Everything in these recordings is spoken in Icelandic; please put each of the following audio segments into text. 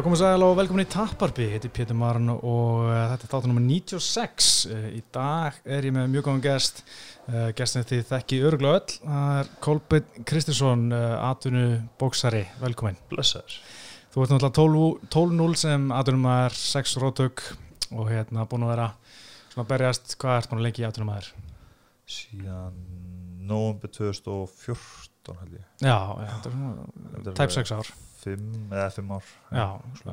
Já, komið sæl og velkomin í Tapparby, ég heiti Pétur Marn og uh, þetta er þáttur nummer 96. Uh, í dag er ég með mjög góðan gest, uh, gestin þið þekki öruglega öll, það er Kolbjörn Kristinsson, uh, atvinnu bóksari, velkomin. Blessaður. Þú ert náttúrulega 12-0 sem atvinnum er 6 rótök og hérna búin að vera svona að berjast, hvað ert búin að lengi í atvinnum aður? Síðan nógumbi 2014 held ég. Já, já, tæp 6 ár. 5 eða 5 ár. Já, já.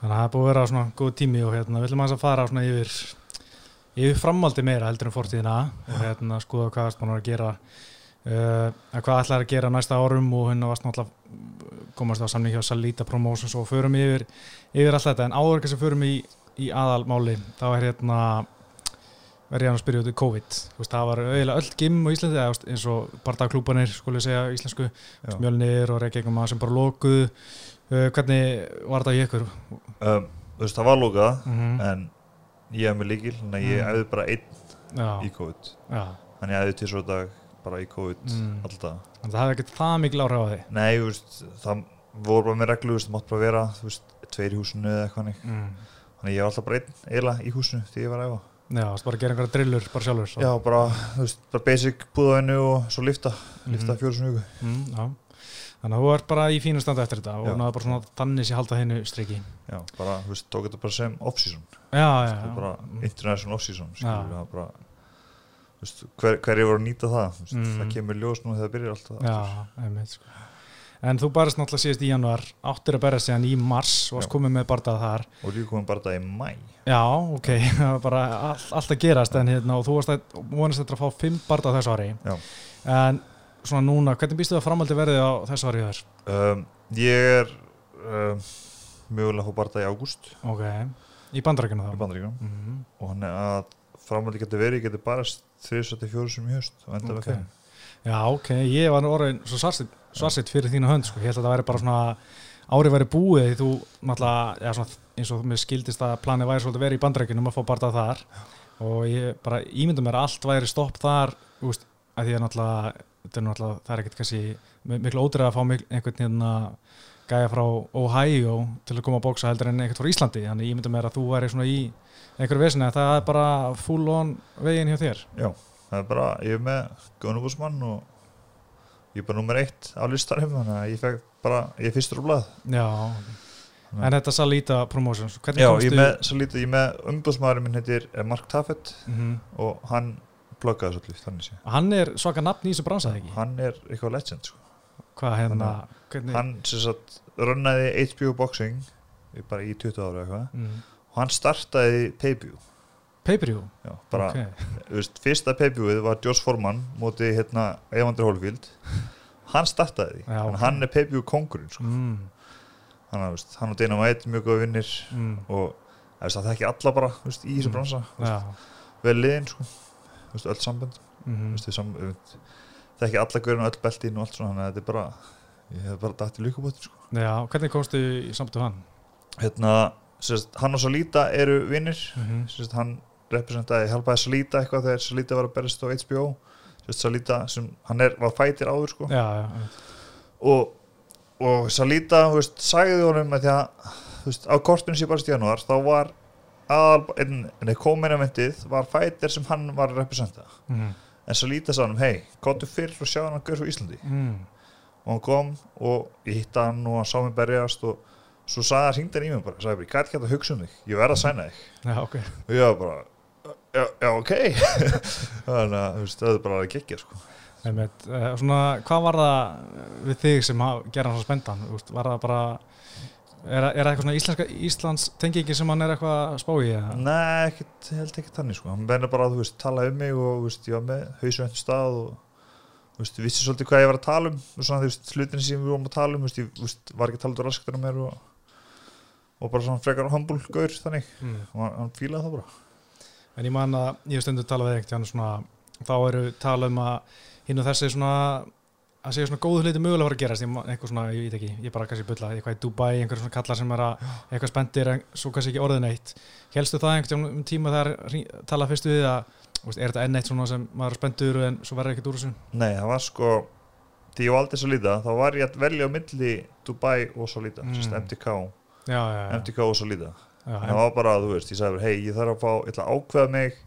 Þannig að það er búin að vera svona góð tími og hérna við ætlum að fara svona yfir yfir framaldi meira heldur en fórtíðina og hérna skoða hvað það er að gera uh, hvað ætlaði að gera næsta árum og hérna varst náttúrulega komast á samning hjá Salita Promotions og förum yfir, yfir allt þetta en áður sem förum í, í aðalmáli þá er hérna verði hann að spyrja út í COVID veist, það var auðvitað öll gimm á Íslandi eins og barndagklúpanir, skulle ég segja íslensku Mjölnir og Reykjavík sem bara lókuð uh, hvernig var þetta í ykkur? Um, þú veist, það var lókað mm -hmm. en ég hef mig líkil þannig að ég hefði mm. bara einn Já. í COVID Já. þannig að ég hefði til svo dag bara í COVID mm. alltaf en það hefði ekkert það mikil áhrif á því? Nei, veist, það voru bara með reglu það mátt bara vera veist, tveir í húsinu eða eitthvað mm. þannig að ég var alltaf bara einn eiginlega í húsinu því ég var að Já, þú veist bara að gera einhverja drillur bara sjálfur svo. Já, bara, veist, bara basic búðaðinu og svo lifta, lifta mm. fjóru snugu mm, Já, þannig að þú ert bara í fínu standa eftir þetta og náðu bara svona þannig sem halda hennu striki. Já, bara, þú veist, tók þetta bara sem off-season. Já, já, já. Bara international off-season, skilur við, bara Þú veist, hver, hverju voru að nýta það, veist, mm. það kemur ljós nú þegar það byrjar alltaf Já, einmitt, sko En þú barist náttúrulega síðast í januar, áttir að berja síðan í mars og varst komið með bardað þar. Og líka komið bardað í mæ. Já, ok, bara all, allt að gerast en hérna og þú varst að, vonast þetta að fá fimm bardað þessu ári. Já. En svona núna, hvernig býstu það framaldi verðið á þessu ári þar? Um, ég er um, mögulega að fá bardað í ágúst. Ok, í bandarækjum þá? Mm -hmm. og hann er að framaldi getur verið, getur bara 3-4 sem í höst og enda okay. með þeim. Já, ok, ég var orðin svo svarsitt fyrir þína hönd sko. ég held að það væri bara svona árið væri búið því þú náttúrulega ja, eins og mér skildist að planið væri svolítið verið í bandreikinum að fá barndað þar. Og ég bara ímynda mér að allt væri stopp þar úst, að því að náttúrulega, er náttúrulega það er ekkert kannski miklu ódreið að fá einhvern hérna gæja frá Ohio til að koma að bóksa heldur en einhvert frá Íslandi. Þannig ímynda mér að þú væri svona í einhverju vesinu að það er bara full on veginn hjá þér. Já, það er bara, ég er með Gunnubúsmann og ég er bara nummer eitt á listarum þannig að ég fekk bara, ég er fyrstur úr blad Já, Næ. en þetta Salita Promotions Já, ég er með Salita, ég með umbúðsmaðurinn minn heitir eh, Mark Taffett mm -hmm. og hann pluggaði svolítið þannig sé Hann er svaka nafn í þessu bransað ekki? Hann er eitthvað legend sko. Hvað hérna? Hvernig? Hann sem sagt runnaði HBO Boxing bara í 20 ára eitthvað mm. og hann startaði Payview Pay-per-view? Já, bara, okay. veist, fyrsta pay-per-viewið var Josh Foreman mótið hérna Evander Holyfield hann startaði því, Já, okay. hann er pay-per-view kongurinn sko. mm. hann, veist, hann og Dana White mjög góða vinnir mm. og veist, það er ekki alla bara veist, í þessu mm. bransa vel liðin sko. öll sambönd -hmm. það er ekki alla görðin og öll beltin og allt svona, þannig að þetta er bara ég hef bara dætt í líkabóttir sko. Já, hvernig komstu í samböndu hann? Hérna, sérst, hann og Salita eru vinnir -hmm. hann representaði hjálpaði Salita eitthvað þegar Salita var að berast á HBO Salita sem hann er, var fætir áður sko já, já. Og, og Salita veist, sagði honum að því að veist, á kortinu sem bara stjánuar þá var aðal, en, en kominamentið var fætir sem hann var að representa mm. en Salita sagði hann hei, kóttu fyrr og sjá hann að göra svo Íslandi mm. og hann kom og ég hitta hann og hann sá mig berjast og svo sagði hann, hringdi hann í mig bara sagði, ég gæti ekki að hugsa um þig, ég verði að sæna þig já, okay. og ég var bara já, já ok þannig að það er bara að gegja sko. Eh, svona, hvað var það við þig sem gera hann svo spendan var það bara er, er það eitthvað svona íslenska Íslands tengingi sem hann er eitthvað spóið? Nei, ekkert, held ekki þannig sko. hann verður bara að tala um mig og veist, ég var með hausvöndu stað og Þú vissi svolítið hvað ég var að tala um svona, veist, hlutin sem við vorum að tala um veist, ég veist, var ekki að tala um raskt um mér og, og bara svona frekar humble gaur þannig mm. og hann, hann fílaði það bara En ég man að ég hef stundu talað við svona, þá eru talað um að hinn og þessi svona að segja svona góðu hluti mögulega fara að gerast. Eitthvað svona, ég veit ekki, ég bara kannski bylla eitthvað í Dubai, einhver svona kallar sem er að eitthvað spendir en svo kannski ekki orðin eitt helstu það einhvern um tíma þegar talað fyrstu við að, veist, er þetta enn eitt svona sem maður spendur en svo verður ekkert úr þessu? Nei, það var sko því ég valdi svo líta, þá var ég að velja á milli Dubai og svo líta, mm. MTK MTK og Salida það var bara þú veist, ég sagði hei, ég þarf að fá, ég ætla að ákveða mig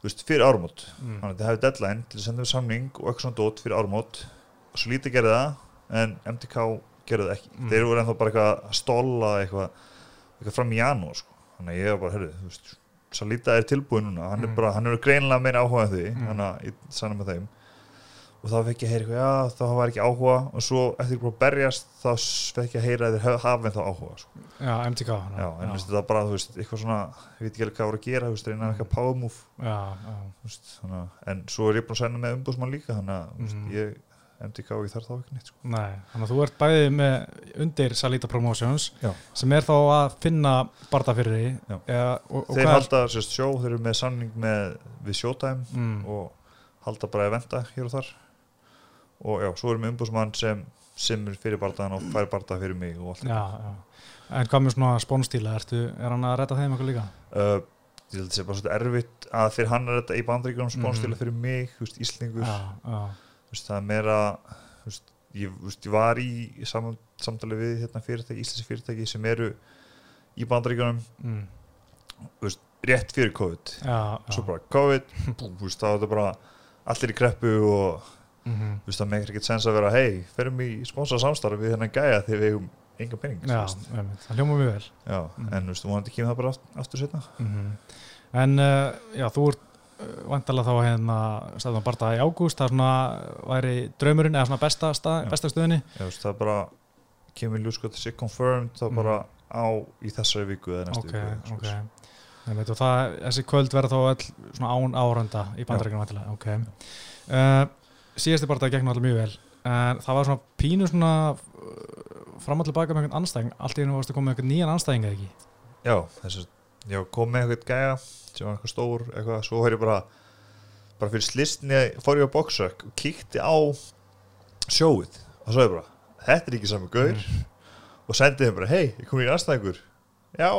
þú veist, fyrir ármót mm. þannig að það hefði deadline til að senda um samning og eitthvað svona dót fyrir ármót og Salida gerði það en MTK gerði það ekki, mm. þeir voru ennþá bara eitthvað að stóla eitthvað, eitthvað fram í janúar sko. þannig að ég var bara, herru, þú veist Salida er tilbúin núna, hann er mm. bara, hann er greinlega meina áhuga því, mm. þannig að ég sann með þeim og þá fekk ég að heyra eitthvað, já þá var ekki áhuga og svo eftir að berjast þá fekk ég að heyra að þeir hafa þá áhuga sko. Já, MTK Já, en það var bara, þú veist, eitthvað svona ég veit ekki alveg hvað voru að gera, þú veist, reyna eitthvað power move Já, já veist, En svo er ég búin að segna með umbúsmann líka þannig að mm. ég, MTK og ég þarf þá ekki neitt sko. Nei, þannig að þú ert bæðið með undir Salita Promotions já. sem er þá að finna barða fyrir því Þeir halda mm. halda bara eventa hér og þar og já, svo erum við umbúsmann sem semur fyrir bardaðan og fær bardaða fyrir mig og allt já, já. En hvað með svona spónstíla, er hann að retta þeim eitthvað líka? Uh, ég held að það sé bara svona erfitt að fyrir hann að retta í bandríkjum spónstíla mm. fyrir mig, þú veist, Íslingur veist, það er meira veist, ég, veist, ég var í sam, samtali við hérna, fyrirtæki, Íslensi fyrirtæki sem eru í bandríkjum mm. rétt fyrir COVID já, svo bara COVID þá er þetta bara allir í kreppu og mm -hmm. þú veist það meikir ekkert sens að vera hei, ferum í sponsa samstarfi við hennan gæja þegar við hefum enga pening Já, það hljóma mjög vel. Já, mm -hmm. en þú veist, þú vonandi kemur það bara aftur setna mm -hmm. En uh, já, þú ert uh, vantilega þá hérna staðan barða í ágúst, það er svona væri draumurinn eða svona besta, stað, besta stöðinni? Já, þú veist, það bara kemur ljúskot þessi confirmed þá bara mhm. á í þessari viku eða næstu okay, viku Ok, ok Veit, það, þessi kvöld verður þá all svona án áranda í bandarækjum ok. Uh, síðasti barndagi gegn alltaf mjög vel en það var svona pínu svona uh, framallega baka með einhvern anstæðing. Allt í hennu varst að koma með einhvern nýjan anstæðing eða ekki? Já, þess að ég kom með einhvern gæja sem var eitthvað stór eitthvað, svo höfði ég bara bara fyrir slistinni fór ég á boxrack og kíkti á sjóið og svo er bara, þetta er ekki saman gaur. Mm. og sendið henn bara, hei, ég kom í anstæðingur? Já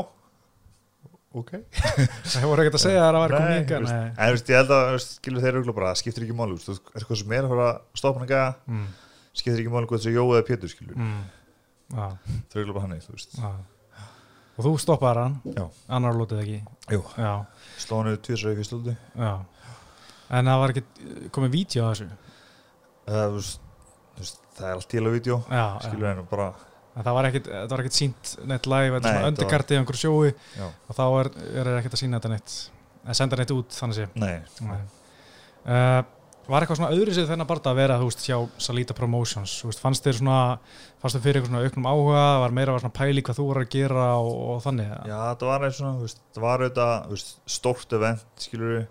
ok. Það voru ekkert að segja að það var komið ykkar veist, ég held að skilur þeir eru bara, það skiptir ekki mál þú er eitthvað sem er að fara að stoppa hann að mm. skiptir ekki mál hvað þessu Jói eða Pétur skilur. Mm. ah. það er bara hann eitt ah. og þú stoppaði hann? Já. annar lótið ekki? Slónuð tvísraði fyrst lóti en það var ekki komið vídeo að þessu? Uh, það er allt til að vídeo skilur hennu bara En það var ekkert sínt neitt live, þetta er svona öndikarti í einhverju sjói já. og þá er, er ekkert að sína þetta neitt, að senda neitt út þannig sé. Nei. Nei. Uh, var eitthvað svona öðru sig þennan bara að vera þú veist hjá Salita Promotions, veist fannst þér svona, fannst þér fyrir eitthvað svona auknum áhuga, var meira var svona pæli hvað þú voru að gera og, og þannig? Já, það var eitthvað svona, þú veist, það var auðvitað stórt event, skilur við,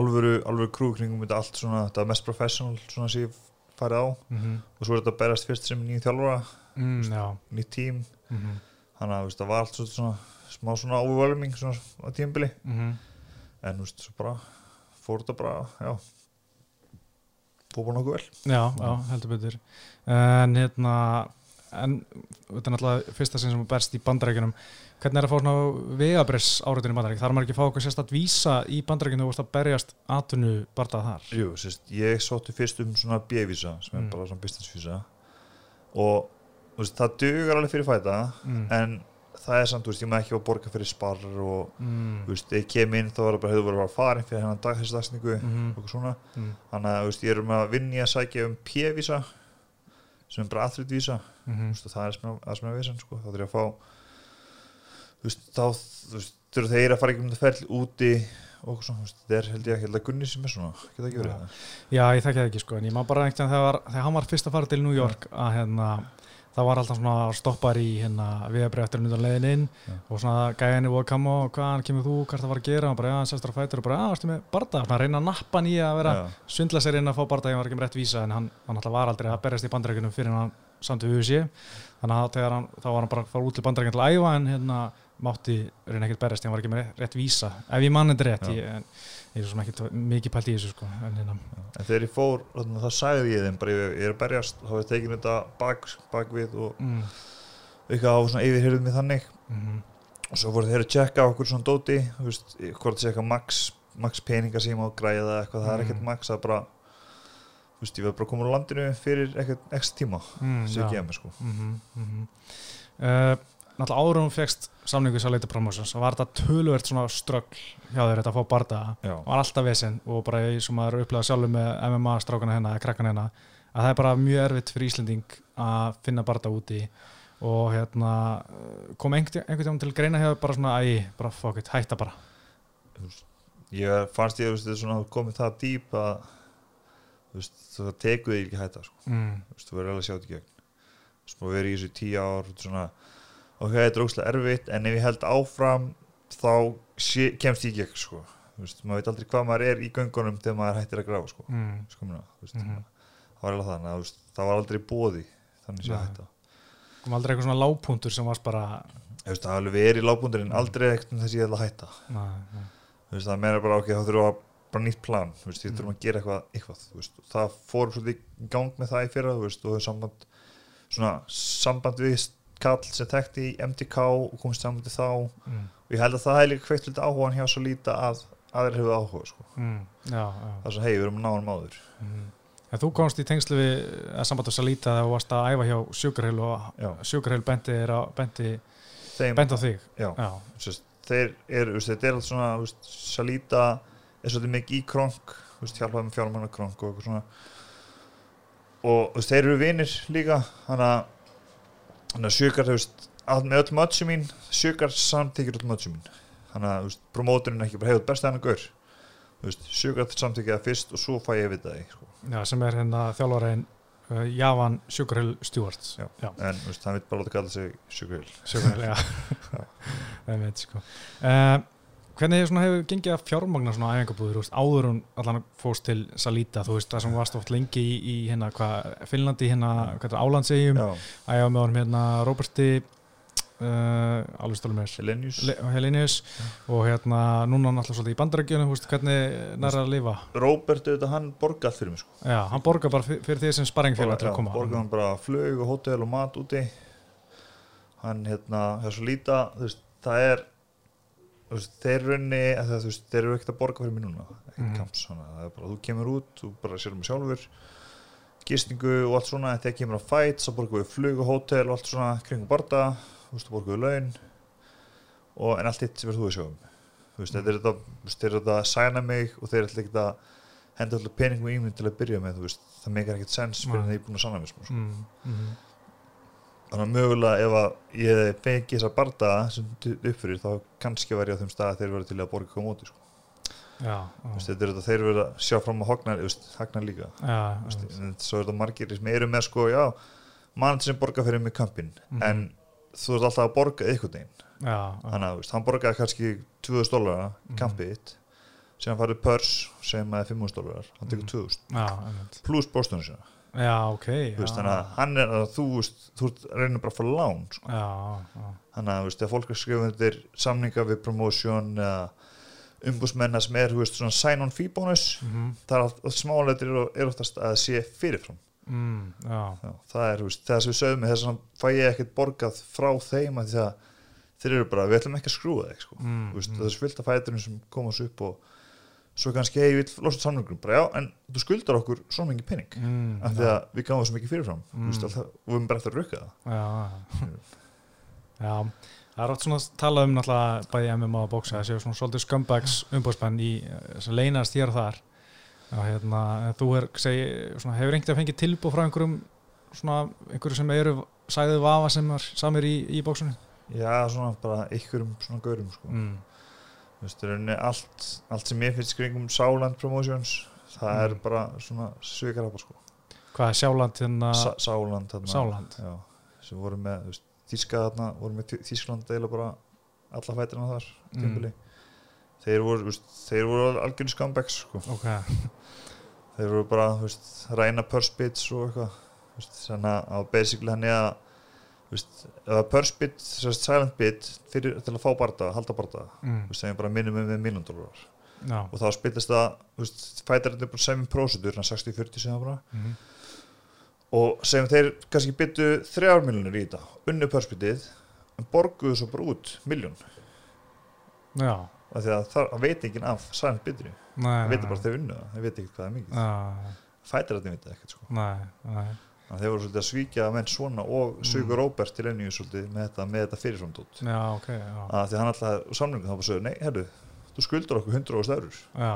alvöru, alvöru krúkningum, þetta allt svona, þetta mest professional svona sem ég farið á mm -hmm. og svo er þetta berast fyrst sem nýjum þjálfara mm, nýtt tím mm -hmm. þannig að það var allt svona smá svona overwhelming svona á tímbili -hmm. en þú veist, svo bara fór þetta bara, já fór bara nokkuð vel Já, já, heldur betur en hérna en þetta er náttúrulega fyrsta sem berst í bandarækjunum hvernig er að fá svona vegabress áriðin í bandarækjum, þar er maður ekki að fá eitthvað sérstatt vísa í bandarækjunum og þú veist að berjast atvinnu barndað þar? Jú, sérst, ég sótti fyrst um svona B-vísa sem mm. er bara svona business vísa og veist, það dugar alveg fyrir fæta mm. en það er samt, þú veist, ég maður ekki að borga fyrir spar og, mm. veist, ég kem inn þá var það bara, hefur verið að fara fyrir hennan dag þessi dagsningu -hmm. og svona mm. þannig að, þú veist, ég er um að vinni að sækja um P-vísa sem er bara aðrýttvísa -hmm. það er að er vissan, sko, þá þurf ég að fá þú veist, þá þurfa þeir að fara ekki um það fell úti og svona, þetta er held ég ekki held að Gunni sem er svona, geta ekki verið Já, ég þekki það ekki sko, en ég má bara einhvern veginn þegar, þegar hann var fyrst að fara til New York að hérna, það var alltaf svona stoppar í hérna viðabrið undan leiðin inn ja. og svona gæðinni voru að koma og hvaðan kemur þú, hvað það var að gera? Og bara, já, hann sestur á fætur og bara, já, varstu með barda svona reyna að nappa hann í að vera ja. svindla sér inn að fá barda, ég var ekki með rétt vísa en hann, hann alltaf var aldrei að berjast í bandreikunum fyrir hann samt við USA þannig að hann, þá var hann bara að fara út til bandreikin til að æfa en hérna mátti reyna ekkert berjast, ég var ekki með rétt, vísa. Ef ég mann þetta rétt, ég, en, ég er svona ekki mikið pælt í þessu sko en, hérna. en þegar ég fór, þá sagði ég þeim bara ég er að berjast, þá hefur tekið þetta bak, bakvið og mm. eitthvað á svona yfirhyrðum í þannig mm og svo voru þeir að checka okkur svona dóti, þú veist, hvort eitthvað max, max peninga sem ég má græða eitthvað, það er ekkert mm. max, það er bara þú veist, ég verði bara komin á landinu fyrir eitthvað ekstra tíma mm, sem ég gef mér sko -hmm, -hmm. Uh, náttúrulega áður hún fegst samningu sér að leita promotions og var þetta tölvert svona ströggl hjá þér þetta að fá barda og var alltaf vesen og bara ég sem að upplega sjálfur með MMA strákana hennar, krakkan hennar að það er bara mjög erfitt fyrir Íslanding að finna barda úti. Og hérna kom einhvern veginn til greina hefur bara svona æg, bara fuck it, hætta bara. Ég fannst ég að komið það dýp að það tekur þig ekki hætta sko. mm. þú verður alveg sjátt í gegn. Þú verður í þessu tíu ár svona, ok, þetta er óslægt erfitt en ef ég held áfram þá sé, kemst ég gegn sko. maður veit aldrei hvað maður er í göngunum þegar maður hættir að grafa sko. mm. Skomina, mm -hmm. það var alveg þannig það var aldrei bóði þannig að hætta kom aldrei eitthvað svona lágpuntur sem varst bara það var alveg verið í lágpuntur en aldrei eitthvað þess að ég held að hætta nei, nei. það meina bara ok, þá þurfum að bara nýtt plan, veist, við þurfum að gera eitthvað, eitthvað veist, það fór svolítið gang með það í fyrra veist, og samband, svona, samband við kall sem þekkti í MTK og komist sambandi þá mm. og ég held að það er líka hveitt lítið áhugan hjá svo lítið að aðeir hefur áhuga sko. mm. já, já. það er svo hei, við erum náðan máður mm. En þú komst í tengslu við að samband á Salita þegar þú varst að æfa hjá Sugarhill og Sugarhill bendi, bendi, bendi á þig Já, já. þeir eru, þetta er allt svona Salita er svolítið mikið í kronk hjálpaði með fjármanna kronk og eitthvað svona og veist, þeir eru vinir líka þannig að sjökar með öll mötsi mín sjökar samtíkir öll mötsi mín. Þannig að promóturinn ekki bara hefur besta hann að gaur sjökar samtíkir það fyrst og svo fæ ég við það sko. Já, sem er hérna þjálfvaræðin uh, Javan Sjökarhill Stjórn en veist, hann veit bara að það kalla sig Sjökarhill Sjökarhill, já. Það veit sko. Uh, Hvernig hefur gengið að fjármagna svona æfingabúður áður hún allan fóst til Salita þú veist það sem varst oft lengi í, í hérna hvað, Finnlandi hérna, Álandsegjum æfa með honum hérna Róberti uh, alveg stólum með Helenius, Helenius. og hérna núna náttúrulega svolítið í bandarækjunum hvernig næra að lifa? Róbert, auðvitað, hann borgar allt fyrir mig sko. Já, hann borgar bara fyrir, því sem sparringfélag til að koma. borgar hann bara flög og hótel og mat úti. Hann hérna, það er svo líta það er veist, þeir runni, veist, þeir eru ekkert að borga fyrir mig núna mm. kamps, það er bara, þú kemur út þú bara sér um sjálfur gistingu og allt svona, þegar kemur að fæt þá borgum við flug og hótel og allt svona kring barda, þú veist, borgum við laun og en allt hitt sem verður þú að sjá um þú veist, þeir eru þetta að sæna mig og þeir eru ekkert að henda alltaf peningum í mig til að byrja með, þú veist það meikar ekkert sens fyrir að það er búin að sanna mig sko. mm. Mm þannig að mögulega ef að ég fengi þessa barda sem uppfyrir þá kannski var ég á þeim stað að þeir verið til að borga koma út sko. er þeir verið að sjá fram á hagnar, hagnar líka. Já, Vist, svo er þetta margir sem eru með sko, já, mann sem borga fyrir mig kampin mm. en þú ert alltaf að borga eitthvað einn þannig að hann borgaði kannski 2000 dólar í kampið þitt sem hann farið pörs sem er 500 dólar hann tekur 2000 mm. pluss bóstunum sína Já, ok. Veist, þannig að hann er að þú, veist, þú reynir bara að fá lán, sko. Já, já. Þannig að, veist, þegar fólk er skrifað undir samninga við eða umbúsmennar sem er, sign-on fee bonus, mm -hmm. það er smáleitir og er oftast að sé fyrirfram. Mm, já. já. Það er, veist, það sem við sögum þess að fæ ég ekkert borgað frá þeim að að þeir eru bara, við ætlum ekki að skrúa þig, sko. Mm, mm. það er svilt að fæturinn sem komast upp og svo kannski, hei, við losum samlingum bara já, en þú skuldar okkur svo mikið penning mm, af því að við gáðum svo mikið fyrirfram. Mm. veist, alltaf, og við erum bara eftir að rukka það. Já, já, það er átt svona að tala um náttúrulega bæði MMA og bóksa, það séu svona svolítið scumbags umbóðspenn í eh, leynast hér og þar. Og hérna, þú er, segi, svona, hefur einhvern veginn fengið tilbúð frá einhverjum svona, einhverju sem eru sæðið vafa sem er samir í, í bóksunni já, svona bara einhverjum svona gaurum sko. Mm þú veist, allt, allt sem ég finnst kringum Sáland Promotions það mm. er bara svona svikarapa sko. Hvað er Sáland hérna? Sa Sáland hérna, Sáland? Já, sem voru með veist, Þíska þarna, voru með Þískland eða bara alla fætirna þar mm. þeir voru veist, þeir voru algjörn skambæks sko. okay. þeir voru bara veist, ræna purse-bits og eitthvað þannig að basically hann er að eða purse bit, silent bit fyrir, til að fá barða, halda barða mm. segjum bara minimum við miljón dólar no. og þá spilist það fætir þetta bara 7% 60-40 sem það bara. Mm og segjum þeir kannski byttu 3 miljónir í þetta unnu purse bitið en borguðu svo bara út miljón já. Því að það veit ekki af silent bitinu. Það veit bara þeir unnu það, það veit ekki hvað það er mikið. Þetta veit ekkert sko. Nei, nei þeir voru svolítið að svíkja menn svona og Sugur mm. Róbert til ennig svolítið með þetta, með þetta fyrirframdótt já, ok, já. Að því hann alltaf, samlingum þá var að segja, nei, herru þú skuldur okkur 100 ára stærur já.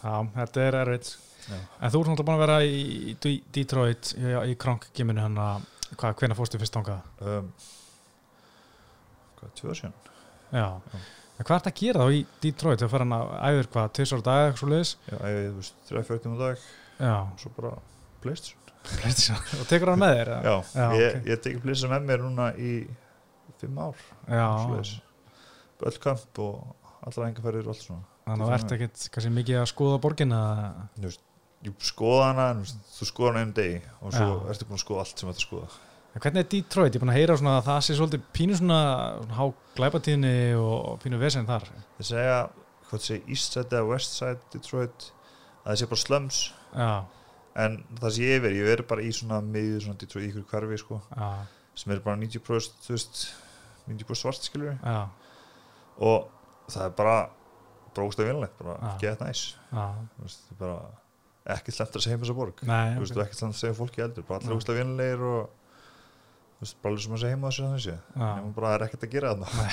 Já, þetta er erfitt. En þú ert náttúrulega búin að vera í Detroit í, í Kronk-giminu hann að hvernig fórstu fyrst ángað um, hvað, tvö síðan? Já, já. En hvað er þetta að gera þá í Detroit? Þegar fer hann að æður hvað, tveisar dag eitthvað svo leiðis? Já, æður, þú veist, 3-4 dag. Og svo bara Playstation Playstation, og tekur hann með þér? Já, Já ég, okay. ég tekið Playstation með mér núna í 5 ár Já Böllkamp og allra engaferðir og allt svona Þannig að þú ert ekkert kannski mikið að skoða borginna skoða hana þú skoða hana einu degi og svo Já. ertu búin að skoða allt sem þetta skoða Hvernig er Detroit? Ég er búin að heyra svona að það sé svolítið pínu svona há glæpatíðinni og pínu vesen þar. Það segja, hvað sé, East Side eða West Side Detroit, að það sé bara slums. En það sé verið, ég verið bara í svona miður svona Detroit, í ykkur hverfi sko, sem er bara 90% þú veist, 90% svart skilur. Og það er bara brókstað vilnilegt, bara get nice. Veist, það bara ekki slemt að segja um þessa borg. Nei, veist, okay. ekki slemt að segja fólki eldur, bara allir brókstað vilnilegir og þú veist, bara alveg sem að segja heima þessu þannig sé en bara er ekkert að gera þarna.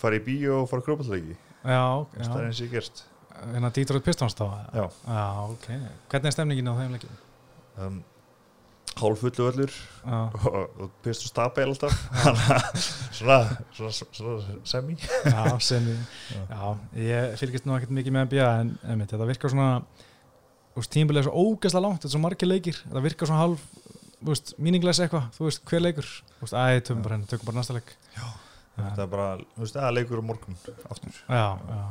Fari í bíó og fara kröpallegi það er eins og ég gerst en að Detroit Pistons þá? Já. já, ok, hvernig er stemningin á þeim leikin? Um, hálf fullu öllur og, og Pistons tapæl alltaf. Svona, svona, svona semi. Já, semi. Já. ég fylgist nú ekkert mikið með NBA en, en þetta virkar svona tímbilið er svo ógæsla langt, þetta er svo margir leikir þetta virkar svona hálf míningleis eitthvað, þú veist, hver leikur? Þú veist, æði, tökum bara henni, tökum bara næsta leik. Já, þetta er bara, þú veist, það leikur á morgun aftur. Já, já.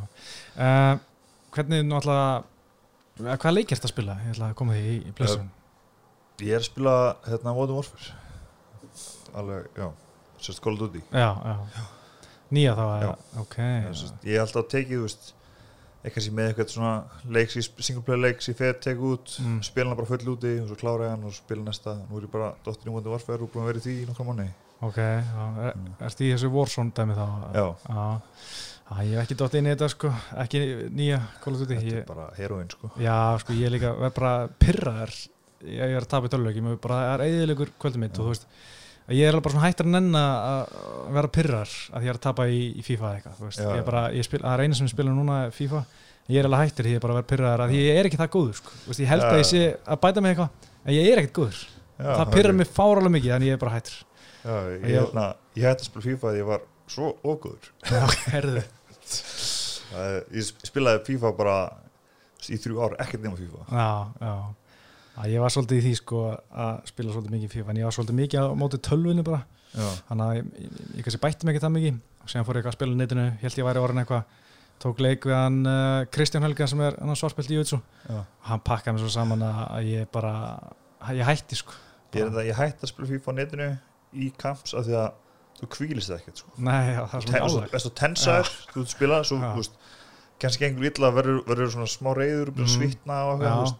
Uh, hvernig uh, hvað leik er þetta að spila, ég ætla að koma því í, plessun ég er að spila, hérna, Modern Warfare. Alveg, já, sérst Call of Duty. Já, já, já. nýja þá, já, ok. Ég er alltaf að tekið, þú veist eitthvað sem með eitthvað svona leiks í singleplayer leiks í fer, teka út mm. spila hann bara full úti og svo klára hann og spila næsta. Nú er ég bara dottir í móti varfæður og búin að vera í því í nokkra manni Ok, já, er, mm. erst í þessu Warzone dæmi þá? Já. Já, ég hef ekki dott inn í þetta sko. Ekki nýja Call of Duty Þetta er bara heroinn sko. Já, sko ég er líka, verð bara pyrraðar ég er að tapa í tölulegjum og bara er eðilegur kvöldum mitt og þú veist. Ég er alveg bara svona hættur að nenn að vera pyrrar að ég er að tapa í, í FIFA eitthvað ég er bara, ég spil, það er eina sem spila núna FIFA, ég er alveg hættur því ég er bara að vera pyrrar að ég er ekki það góður sko. Vist, ég held já, að ég sé að bæta mig eitthvað en ég er ekkert góður, já, það pyrrar mig fáralega mikið en ég er bara hættur. Já, ég, ég, hérna, ég hætti að spila FIFA að ég var svo ógóður ég spilaði FIFA bara í þrjú ár, ekkert nema FIFA. Já, já. Að ég var svolítið í því sko að spila svolítið mikið FIFA en ég var svolítið mikið á mótið tölvunni bara. Þannig að ég, ég, ég kannski bætti mikið það mikið. Og séðan fór ég að spila netinu held ég væri orðin eitthvað. Tók leik við hann uh, Kristján Helga sem er svarspilt í Jutsu og hann pakkaði mér svo saman að ég bara ég hætti sko. Ég, það, ég hætti að spila FIFA á netinu í kamps af því að þú kvílist það ekkert sko. Nei, já, það er svona álægt Þú tensar, þú spila svo, kannski gengur illa verður svona smá reyður, mm. svitna og eitthvað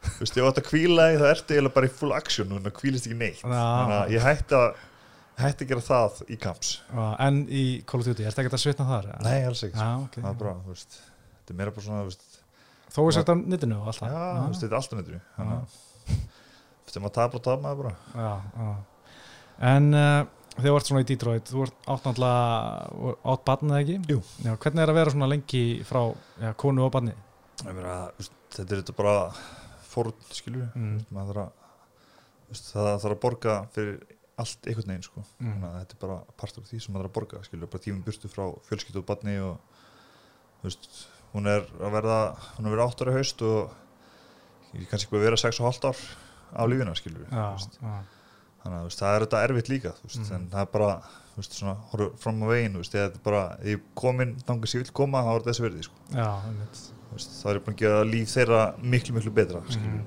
Þú veist, ég átt að kvíla í það ertu eiginlega bara í full action og kvílist ekki neitt þannig að ég hætti að hætti að gera það í kamps En í Call of Duty, er þetta ekkert að svitna þar? Nei, alls ekki, ah, okay. það er veist, þetta er meira bara svona veist, Þó er þetta nittinu og alltaf? Já, veist, þetta er alltaf nittinu Þetta er maður að tapa og tapa með það bara já, já. En þú ert svona í Detroit þú ert átt náttúrulega átt barnið ekki? Jú já, Hvernig er að vera svona lengi frá konu og barnið? Þetta er þetta bara fórn skilur mm. að, það þarf að borga fyrir allt einhvern veginn sko. mm. að þetta er bara partur af því sem maður þarf að borga skilur, bara tímum burtu frá fjölskyttu og barni og veist, hún er að verða hún er að verða 8 ára haust og kannski ekki að vera 6,5 ár á lífina skilur ja, ja. Þannig að veist, það er þetta erfitt líka veist, mm. en það er bara svona, horfður fram á veginn þetta er bara, ég kom inn þannig að ég vil koma, þá er þetta þessi verði sko. Já, það er búin að gera líf þeirra miklu miklu betra mm.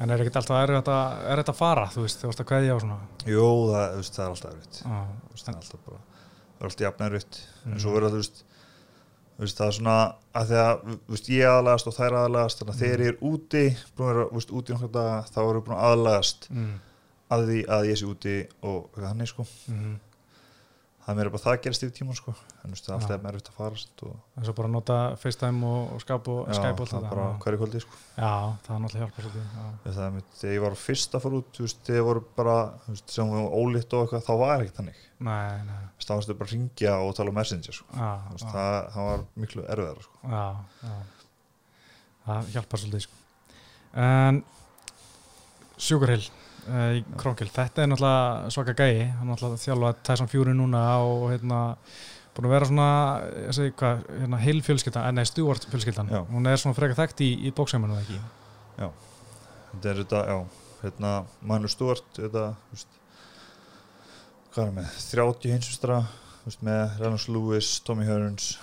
En er ekkert alltaf er þetta, er þetta að fara, þú veist, þú veist að kveðja á svona Jú, það, veist, það er alltaf erfitt ah, það er alltaf bara það er alltaf jafn erfitt mm. en svo verður það, þú veist það er svona að því að veist, ég aðlagast og þær aðlagast þannig að mm. þegar ég er úti búin að vera veist, úti þá við búin að aðlagast mm. Að því að ég sé úti og hann er sko mm. það er bara það að gerast yfir tíma sko. en það er alltaf ja. meðriðt að farast og... en svo bara nota FaceTime og, og Skype og Skype og það bara hverju kvöldi sko. já, það er náttúrulega hjálpa svolítið ég var fyrst að fara út þegar ég voru bara, veist, sem við varum ólitt og eitthvað, þá var ekki þannig þá varstu bara að ringja og tala um messenger sko. já, veist, já. Það, það var miklu erfiðar sko. já, það hjálpa svolítið sko. en Sjúkurhill uh, í Krónkil, þetta er náttúrulega svaka gæi, hann er náttúrulega þjálfað Tyson Fury núna og hérna búin að vera svona, ég segi hvað hérna, heil fjölskyldan, eh, nei, Stuart fjölskyldan já. hún er svona freka þekkt í, í bóksæmanu eða ekki? Já, þetta er þetta, já hérna, Manu Stuart þetta, veist hvað er með, 30 hinsvistra með Reynolds Lewis, Tommy Hearns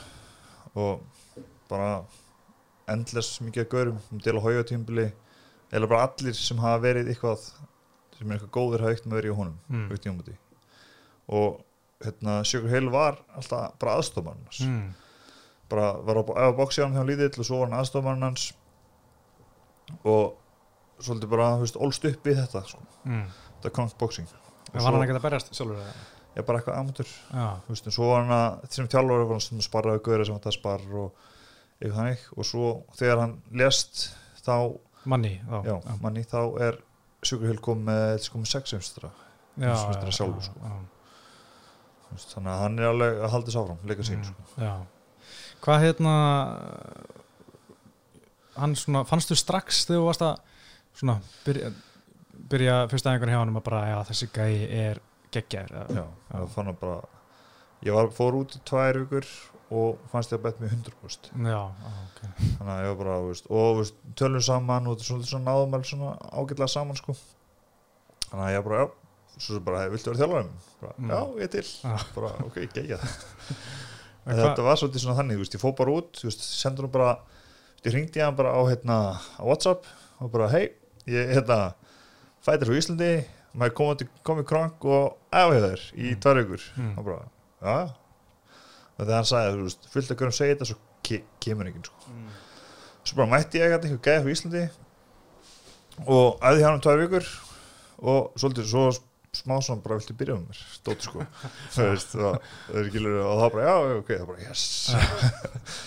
og bara endless mikið að görum um del að hauga tímbili eða bara allir sem hafa verið eitthvað sem er eitthvað góður hafa eitt með verið í honum mm. og hérna, Sjökur Heil var alltaf bara aðstofmann mm. bara var á bóksjáðan þegar hann lítill og svo var hann aðstofmann hans og svolítið bara ólst upp í þetta sko. mm. þetta er konktbóksing Var hann ekkert að berjast sjálfur? Já, bara eitthvað amatur Vistu, svo var hann að, þessum tjálfur var hann sparraði gauðri sem hann það spar og eitthvað þannig og svo þegar hann lest þá manni, já, já, manni þá er Sjúkurhild kom með, með sex umstra sjálfur sko. þannig að hann er alveg að halda þess áfram, leika sín mm, sko. hvað hérna hann svona, fannstu strax þegar þú varst að svona, byrja, byrja fyrsta einhvern hjá hann að bara, já þessi gæi er geggjær já, það fann að bara ég var, fór út í tvær vikur og fannst ég að bet mér 100% já, ok þannig að ég var bara, veist, og veist, tölum saman og svona, svona náðum alveg svona ágætlega saman sko þannig að ég bara, já, svo bara, viltu vera þjálfarinn? Mm. Já, ég til ah. bara, ok, gegja þetta var svolítið svona þannig, veist, ég fó bara út sendur hún bara, ég ringdi hann bara á, hérna, á Whatsapp og bara, hei, ég, hérna fætir frá Íslandi, maður komið krank og afhefðar í mm. tvær vikur mm. og bara, já og þegar hann sagði, þú veist, fullt að görum segja þetta svo ke kemur ekki sko. mm. svo bara mætti ég eitthvað gæði frá Íslandi. Og aðið hjá hann um tvær vikur og svolítið svo smá svona bara vilti byrja um mér? Stóti sko. Veist, og, og þá bara já, ok, þá bara yes.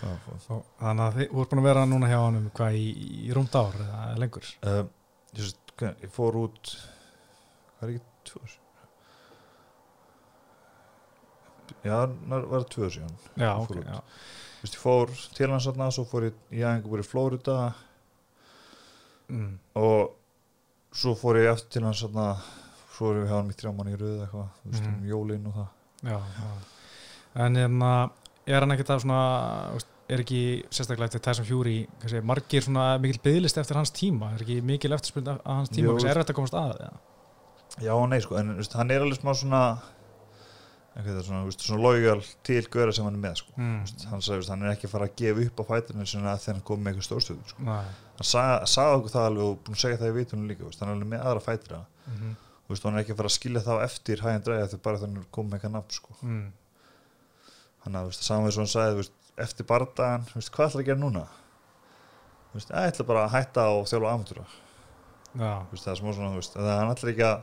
Þannig að þið voru búin að vera núna hjá hann um hvað í, í rúmt ár eða lengur? Uh, ég, ég fór út hvað er ekki tvö já, það var tvö síðan. Já, ok, já. Vist, ég fór til hans aðna, svo fór ég í aðeins í Flórida mm. og svo fór ég eftir til hans aðna svo ég hjá hann í þrjá manni í rauð eitthvað, þú veist, mm. um jólinn og það. Já, já. En hérna, er hann ekkert að svona er ekki sérstaklega eftir Tyson Fury kannski, margir svona mikil byggðlist eftir hans tíma? Er ekki mikil eftirspund af hans tíma? Er þetta að komast að það? Já, nei, sko, en veist, hann er alveg smá svona svona, veist, svona lojal til göra sem hann er með sko. mm. veist, hann sagði að hann er ekki að fara að gefa upp á fætinu þegar hann kom með eitthvað stórstöðu sko. hann sagði, sagði okkur það alveg og búin að segja það í vitunum líka veist, hann er alveg með aðra fætir mm -hmm. hann er ekki að fara að skilja þá eftir hægjan dræði þegar bara þannig kom með eitthvað nafn sko. mm. hann að saman sem hann sagði eftir bardagan, hvað ætlar að gera núna ég ætla bara að hætta á þjóla amatúra það er smá svona það hann ætlar ekki að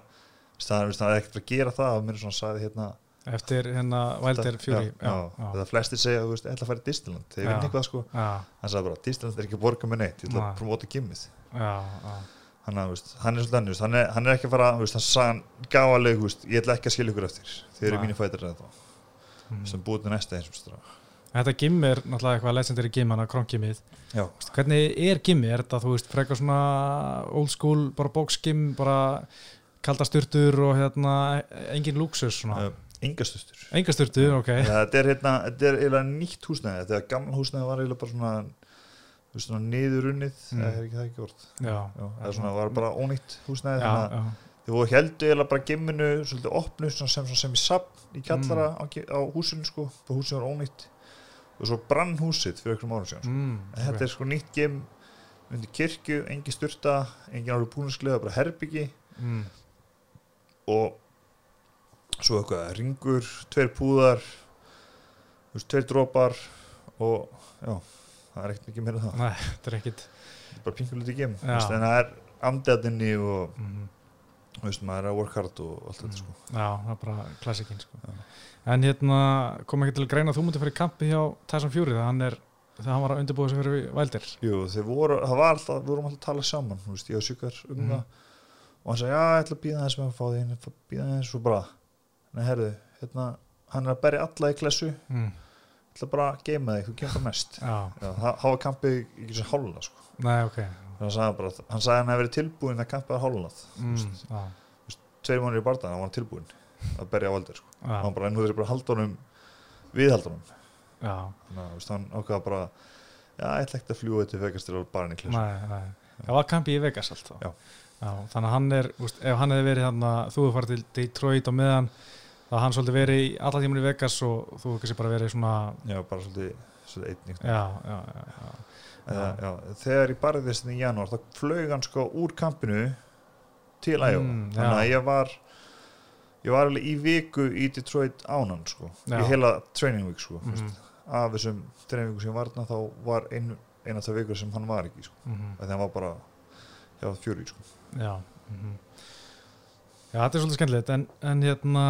það er ekkert að gera það mér er svona að sagði hérna Eftir hérna Wilder Fury Það flestir segja að það ætla að fara í Disneyland. Þegar ég vinn eitthvað sko. Hann sagði bara Disneyland er ekki að borga með neitt ég ætla að promóta gimmið hann er svolítið hann, hann er ekki að fara hann sagði gáðaleg ég ætla ekki að skilja ykkur eftir. Þegar ég er mínu fætir mm. sem búið til næsta eins Þetta gimm er náttúrulega eitthvað legendary gimm hann að króngimmið. Hvernig er gimmið? Er þetta þú veist frekar svona old school bara bóksgimm bara kaldasturtur og hérna engin luxus svona Engasturtur Engasturtur, ok Þetta er hérna, þetta er eiginlega nýtt húsnæði þegar gammal húsnæði var eiginlega bara svona svona niðurunnið mm. það er ekki það ekki já, það svona, var bara ónýtt húsnæði já, þið voru heldu eiginlega bara gimminu svolítið opnu sem, sem, sem í sapn í kallara mm. á, á húsinu sko það húsinu var ónýtt og svo brann húsið fyrir einhverjum árum síðan sko. mm, þetta okay. er sko nýtt gimm undir kirkju, engi styrta engin árið búinsklega, bara herbyggi mm. og svo eitthvað ringur, tveir púðar tveir drópar og já, það er ekkert mikið meira það Nei, þetta er ekkert bara pingur litið gem, en það er amdeðinni og, mm -hmm. veist maður er að work hard og allt þetta Mm. sko Já, það er bara klassikinn sko. En hérna kom ekki til að greina þú mútið fyrir kampi hjá Tyson Fury þegar hann er þegar hann var að undirbúða sig fyrir Wilder Jú, þeir voru, það var alltaf, við vorum alltaf að tala saman þú veist, ég og Sjúkar um Mhm. það og hann sagði, já, ég ætla að býða þess með að fá að býða þess og bara nei, herðu, hérna, hann er að berja alla í klessu mm. ætla bara að geima þig, þú kemur Já, Já, það það var kampið ekki sem háluna sko. nei, ok hann sagði bara, hann sagði að hann hefði verið tilbúin að kampið að hálunað mm. Já, tveir mánuðir í barða, hann var tilbúin að berja á valdir sko. já, hann bara, en nú þeir bara haldunum viðhaldunum já þannig að hann ákvaða bara já, ég ætla ekkert að fljúa til vegastir og bara hann í klessu. Það var kampi í Vegas allt þá. Já. þannig að hann er, úst, ef hann hefði verið hann að þú hefði farið til Detroit og meðan þá hann svolítið verið í alla tíman í Vegas og þú hefði kannski bara verið svona já, bara svolítið, svolítið einnig já, já. Eða, þegar ég barði þessin í janúar þá flög hann sko úr kampinu til Æjó Mm, þannig að ég var ég var alveg í viku í Detroit ánan sko, í heila training week sko, Mhm, af þessum training week sem varna þá var ein, eina það vikur sem hann var ekki sko, mhm, þegar hann var bara hjá fjöri sko. Já, mhm. já, þetta er svolítið skemmtilegt en, en hérna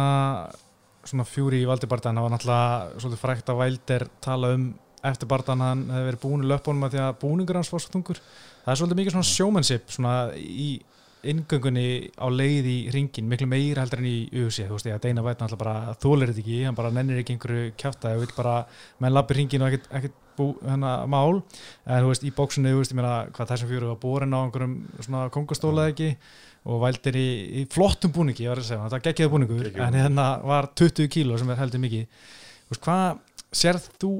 svona fjúri í valdi barðan, það var náttúrulega svolítið frækt að Wilder tala um eftir barðan hann hefði verið búin löpunum að því að búningur hans var svo tungur það er svolítið mikið svona showmanship svona í ingöngunni á leið í ringin, miklu meira heldur en í UFC, þú veist ég að Deina Vætna alltaf bara þólir þetta ekki, hann bara nennir ekki einhverju kjáta og vil bara, menn lappi ringin og ekkert bú, hennar mál. En þú veist, í bóksunni, þú veist, ég meina hvað þessum fjóru var borin á einhverjum svona kongostóla ekki og vældir í, í flottum búningi, ég var að segja, þetta var geggjaði búningur. Geggjaður en hérna var 20 kíló sem er heldur mikið. Þú veist, hvað sérð þú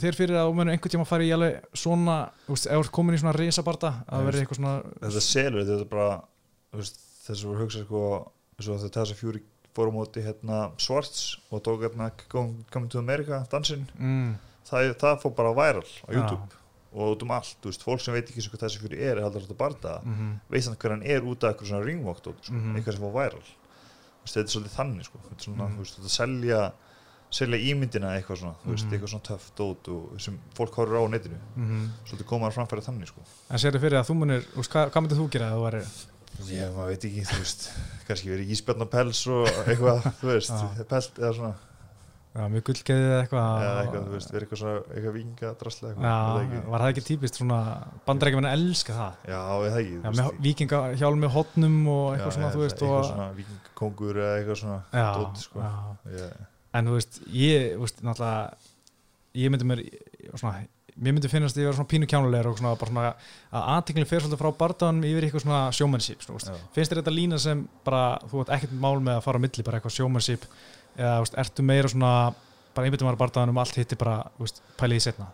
þér fyrir að munur einhvern tíma að fara í alveg svona, þú veist, ef þú komin í svona risabarta að verði eitthvað svona þetta selur, þetta er bara þú veist, þess að voru hugsa sko þess að fjöri fórum móti hérna Svarts og tók hérna Coming to America dansinn. Mm, það, það fór bara væral á Já. YouTube og út um allt, þú veist, fólk sem veit ekki hvað þessi fyrir er er heldur þetta barða, mm veist hann hver hann er út af eitthvað svona ringvokt sko, Mhm. eitthvað sem fór væral Þú veist, þetta er svolítið þannig sko. þetta er svona, Mhm. þú veist, þetta selja selja ímyndina eitthvað svona, veist, Mhm. eitthvað svona töff dót og sem fólk horfir á netinu mm svolítið komaður framfæri þannig sko. en sérðu fyrir að þú munir, hvað, hvað myndir þú gera að þú ég, veit ekki, þú veist kannski verið íspjarn og pels og eitthvað, þú veist, Já. pelt eða svona já, mjög gullgeðið eða eitthvað eða eitthvað, þú veist, verið eitthvað svona eitthvað vinga drasla eitthvað, já, var það ekki típist svona bandarækjumenn elska það já, það ekki, já, þú veist, vikinga hjálm með hotnum og já, eitthvað svona, eða þú veist eitthvað svona vikingkongur eða eitthvað svona já, dót, sko. já. ég, en þú veist, ég, þú veist, náttúrulega ég myndi mér svona, mér myndi finnast að ég vera svona pínu kjánulegur og svona, bara svona að aðteklinn fer svolítið frá barðan yfir eitthvað svona svona, já. finnst þér þetta lína sem bara þú ert ekkert mál með að fara á milli, bara eitthvað showmanship eða veist, ertu meira svona bara einbyttum að barðan um allt hitti bara veist, pælið í setna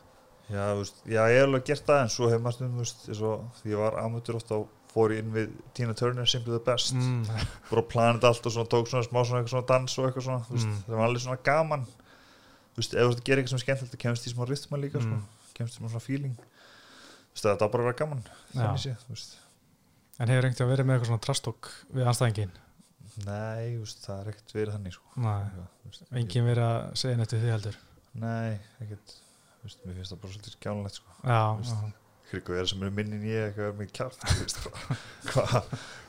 Já, veist, já, ég hef alveg gert það en svo hef maður stundum, því ég var amateur oft á fór ég inn við Tina Turner Simply the Best, mm, bara planið allt og svona tók svona smá svona, svona dans og eitthvað svona Mm. það var alveg svona gaman. Ef þú veist að gera eitthvað sem er skemmtilegt kemst í smá rytma líka, Mm. sko, kemst í smá svona feeling. Það er bara að vera gaman en hefur einhvern veginn verið með eitthvað svona trastók við anstæðingin Nei, veist, það er ekkert verið þannig, sko. Engin verið að segja við því heldur? Nei, ekkert, mér finnst það bara svolítið skjánulegt, sko. Já, já. Kryggu er sem er minni en ég eitthvað er mikið kjárt hvað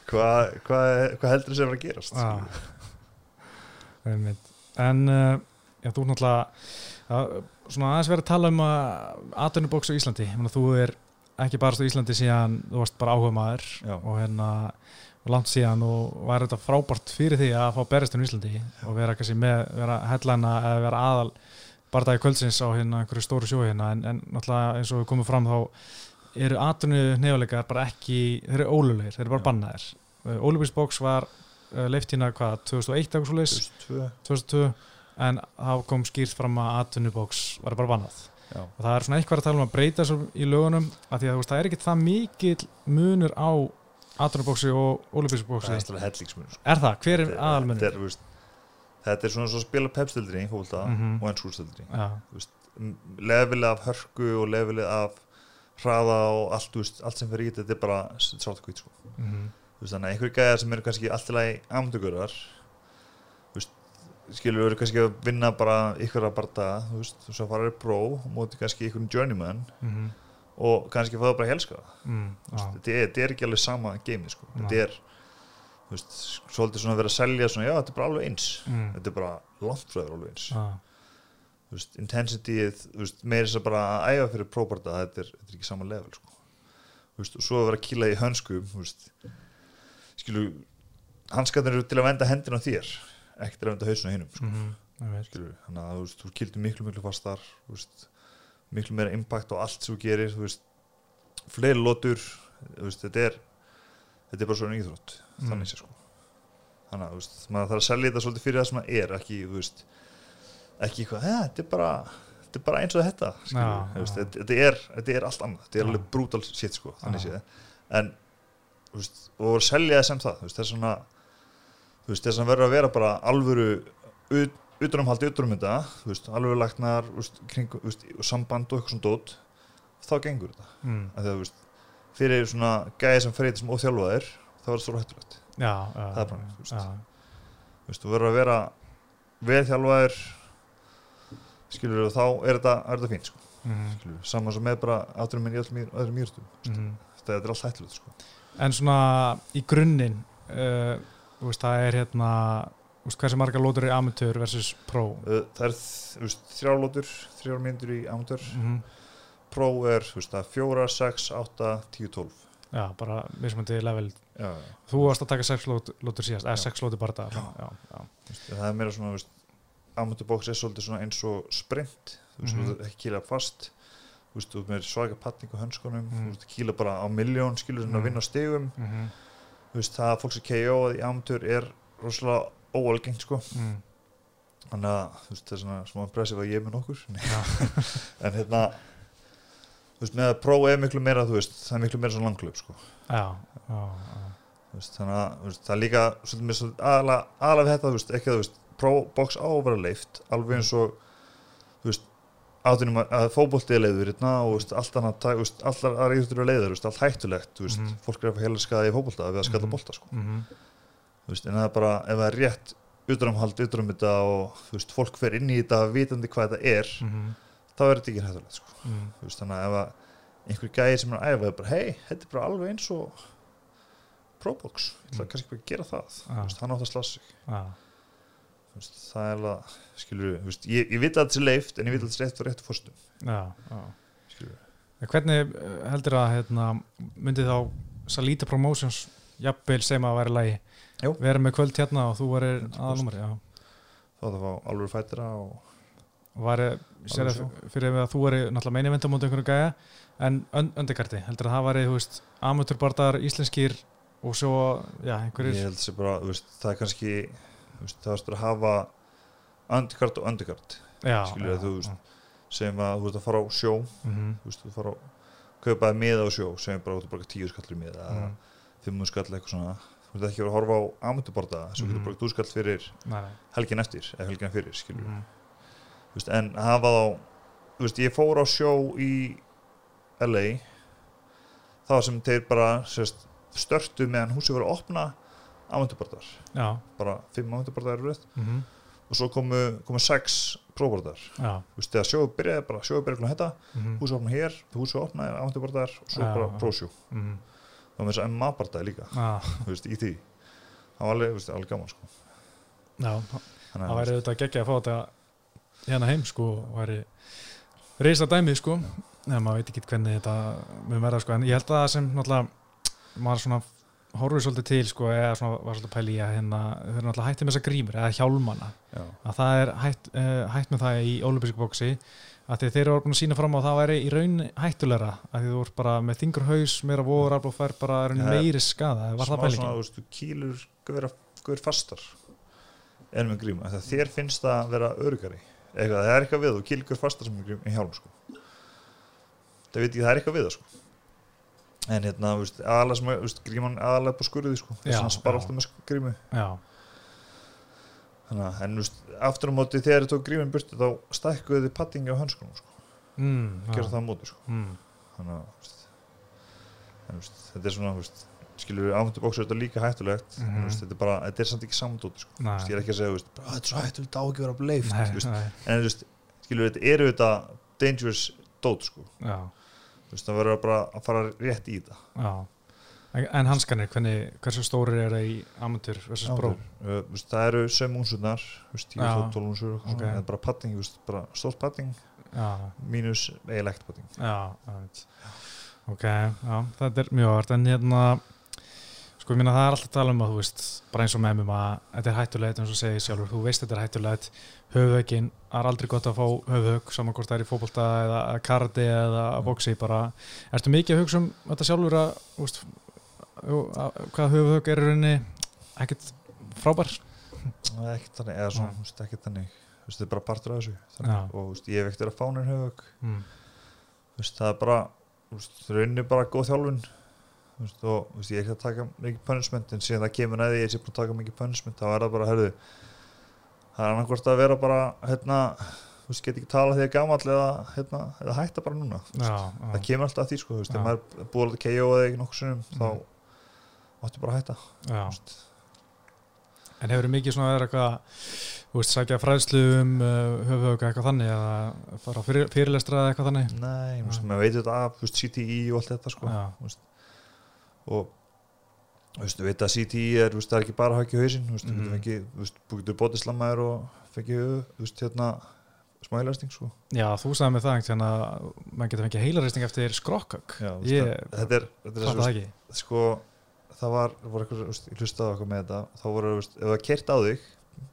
hvað hva, hva heldur þessi að vera að gerast? Já. En uh, já, þú er náttúrulega uh, svona aðeins verið að tala um að atvinnubóks á Íslandi, þú er ekki bara í Íslandi síðan þú varst bara áhuga maður Já. og hérna langt síðan og var þetta frábært fyrir því að fá beristun í Íslandi og vera kannski með, vera headlina eða vera aðal bardagi kvöldsins á hérna einhverju stóru sjói hérna. En, en náttúrulega eins og við komum fram þá eru atvinnu nefnilegar bara ekki þeir eru ólulegir, þeir eru bara bannaðir. Uh, Ólubísbóks var uh, leift hérna hvað, 2001 eitthvað svo leys 2002 2002 en þá kom skýrt fram að atvinnubóks var bara bannað. Já. og það er svona eitthvað að tala um að breyta í lögunum af því að það er ekki það mikill munur á atvinnubóksi og ólubísbóksi það er stæðlega hellingsmun sko. er það, hver er aðalmunur? þetta er, veist, þetta er svona svo að spila pepstildri í fólkvölda Mhm. og ensúrstildri Já, levelið af hörku og levelið af hraða og allt, veist, allt sem fyrir í þetta er bara sátt og hvít sko. Þú veist, þannig að einhverjir gæðar sem eru kannski allt í amdugurar skilur eru kannski að vinna bara ykkur að veist, og svo fara þér pró og móti kannski ykkur journeyman mhm, og kannski fá það bara helska mm, þetta er, ekki alveg sama geimi sko. Þetta er veist, svolítið svona verið að selja svona, já, þetta er bara alveg eins mm. þetta er bara langt frá þér alveg eins veist, intensity meirins að bara að æfa fyrir próbarta þetta þetta er ekki saman level sko. veist, og svo að vera að kýla í hönskum skilu hanskarnir eru til að venda hendina þér ekki til að venda hausuna hinnum sko. mm -hmm. þannig að þú kildur miklu miklu fastar miklu meira impact á allt sem þú gerir fleiri lótur þetta er þetta er bara svona íþrótt mm. þannig sé sko þannig að þú veist, maður þarf að selja þetta svolítið fyrir það sem það er ekki, þú veist ekki eitthvað, þetta er bara þetta er bara eins og þetta ja, veist, ja. Þetta, er, þetta er allt annað, þetta er ja. alveg brútal shit sko, þannig sé það en, þú veist, og að selja það sem það þú veist, það er svona þú veist, þess að verður að vera bara alvöru utanumhaldi, utanum þetta þú veist, alvöru lagnar, kring, samband og eitthvað svona dót þá gengur þetta, mm. að það, veist fyrir svona gæði sem fer í þetta sem óþjálfaðir það stóra hættulegt. Það er bara, þú verður að vera veðþjálfaðir skilur þú, þá er þetta, þetta fín sko. mm saman sem með bara átturum minn í öðrum mýrtum mm þetta er alltaf hættulegt sko. En svona í grunninn uh, það er hérna hversi marga lótur er amatör versus? Uh, það er þrjár lótur þrjár myndur í amatör mm -hmm. Pro er fjóra, sex, átta, tíu, tólf Já, bara mismöndi level já, já. Þú varst að taka sex lótur síðast eða sex lótur bara það Það er meira svona ámöndubóks er svolítið eins og sprint þú veist, mm -hmm. ekki kýla fast þú veist, þú með svaga patning á hönskunum mm -hmm. þú veist, kýla bara á miljón skilur svona að mhm. vinna á stegum mhm. þú veist, það að fólk sem KO í ámöndur er rosalega óalgengt sko mhm. þannig að þú veist, það er svona smá impressive að ég með nokkur en hérna þú veist, með að prófa er miklu meira, þú veist, það er miklu meira svona langklöp, sko. Já, já, já. Veist, þannig að, veist, það er líka, svolítið mér svolítið aðalega þetta, þú veist, ekki það, þú veist, próbóks á að vera leift, alveg eins og, þú veist, átunum að fókbóltið er leiður, hérna, og, veist, allt veist, allar aðra íþjóttur er leiður, allt hættulegt, mm -hmm. fólk er að heila skadi í fókbólta við að skalla mm -hmm. bólta, sko. Mm -hmm. Þú veist, en það er bara, ef það er rétt utanumhald, utanum þetta og, þú veist, fólk fer inn í þetta vitandi hvað þetta er, mhm þá er þetta ekki hættulegt sko. mm. veist, þannig að ef einhver gæði sem er að æfa bara hei, þetta er bara alveg eins og Probox, ég ætla mm. kannski ekki að gera það ah. veist, hann átt að slasa sig ah. veist, það er alveg skilur, ég, ég veit að þetta er leift en ég veit að þetta er rétt og rétt fórstum hvernig eh, heldur að hérna, myndi þá Salita Promotions jafnveil sem að vera lægi vera með kvöld hérna og þú verið aðalumar þá það var alveg fætira og var fyrir að þú er náttúrulega meinivenda mútið einhvern gæja en öndekarti, heldur að það var amatúrbardar íslenskir og svo, já, einhverjir. Ég held þessi bara, veist, það er kannski veist, það er að hafa öndekart og öndekart skilur að þú að ert að fara á sjó mm -hmm. þú veist, þú fara að kaupaði miða á sjó, segjum bara að þú bara tíu skallir miða, mm -hmm. fimm skall eitthvað svona, þú veist ekki að horfa á amatúrbarda, svo getur mm -hmm. bara þú skall fyrir helgin eftir, eða helgin fyrir, mhm. Veist, en hafa þá veist, ég fór á sjó í LA þá sem þeir bara sérst, störtu meðan húsi voru að opna ámyndubartar bara fimm ámyndubartar eru mm -hmm. og svo komu, komu sex próbartar þegar sjóðu byrjaði bara sjóðu byrjaði hérna mm -hmm. húsi opna hér, húsi opna ámyndubartar og svo já, bara prósjó mm -hmm. Þá með þess að maðbartaði líka. Veist, í því. Það var alveg, alveg gaman sko. Já, það væri auðvitað geggja að fá þetta hérna heim sko og væri reysa dæmi sko. En maður veit ekki hvernig þetta mun verða sko en ég held að það sem náttúrulega maður svona horfið svolítið til sko eða svona var svolítið pæli að hérna þau eru náttúrulega hættið með þessa grímur eða hjálmana. Já. að það er hætt, uh, hætt með það í ólubísku að þeir eru búin að sína fram á það að væri í raun hættulegra að þú voru bara með þingur haus meira voru og fær bara meiri skada? Smá svona kílur guður fastar en með grím þér finnst það að vera örugari eitthvað, það er eitthvað við og kilgur fastar sem er í hjálm sko. það veit ekki, það er eitthvað við það sko. en hérna, aðalega sem veist, gríman aðalega på skurði sko. þess að hann spara alltaf með grímu þannig að, en veist, aftur á móti þegar þið tók grímin burti þá stækkuði þið pattingi á hönskunum sko. mm, gera það á móti sko. mm. þannig að en, þetta er svona, veist skilur við áhendu bóksur þetta líka hættulegt mm -hmm. þetta er bara, þetta er samt ekki samdótt sko. ég er ekki að segja, þetta er svo hættulegt á ekki að vera bleift en skilur við, þetta eru þetta dangerous dót sko. það verður bara að fara rétt í þetta Já. En hanskanir, hversu stóri er það í amatúr versus bró? Uh, það eru sem únsunar, 10-12 únsur okay. það er bara patting, stórt patting mínus eilegt patting Já, ok, já, þetta er mjög hægt, en hérna sko ég minna það er alltaf tala um að þú veist, bara eins og með mér að þetta er hættulegt eins og segið sjálfur, þú veist þetta er hættulegt höfðögin, það er aldrei gott að fá höfðög saman hvort það er í fókbólta eða kardi eða bóksi bara. Erstu mikið að hugsa um þetta sjálfur að, veist, hvað höfðög er rauninni ekkert frábær. Ekkert þannig, eða svona, veist, ekkert þannig. Veist, þetta er bara partur af þessu þannig, og veist, ég ekkert að fána en höfðög mm. það er bara rauninni bara góð þjálfun. Og ég er ekki að taka mikið punishment en síðan það kemur næði ég er ekki að taka mikið punishment þá er það bara, herðu það er annarkvæmst að vera bara hérna, þú veist, get ekki tala að gammal eða, hérna, eða hætta bara núna já, það kemur alltaf að því, sko, þú veist, þegar maður búið að KO eða ekki nokkur sinnum, mm. þá áttu bara að hætta En hefur þið mikið svona verið eitthvað þú veist, sækja fræðslu um uh, höfuðauka eitthvað þannig eða fara fyrir, fyrirlestra eitthvað þannig? Nei, maður veitur þetta af, þú veist, CTI og allt þetta, sko, veist. Og þú veist, við veit að CTI er, þú veist, það er ekki bara að haka í hausin, þú veist, mm. þú fengið, þú veist, bótislamæður og fengið, þú veist, hérna smælæsting, sko. Já, þú sagði með það, hérna, maður getur fengið heilaræsting eftir þú veist, þetta er, þetta er, er, sko, það var, það var eitthvað, ég hlustaði okkur með þetta, þá voru, ef það kert á þig,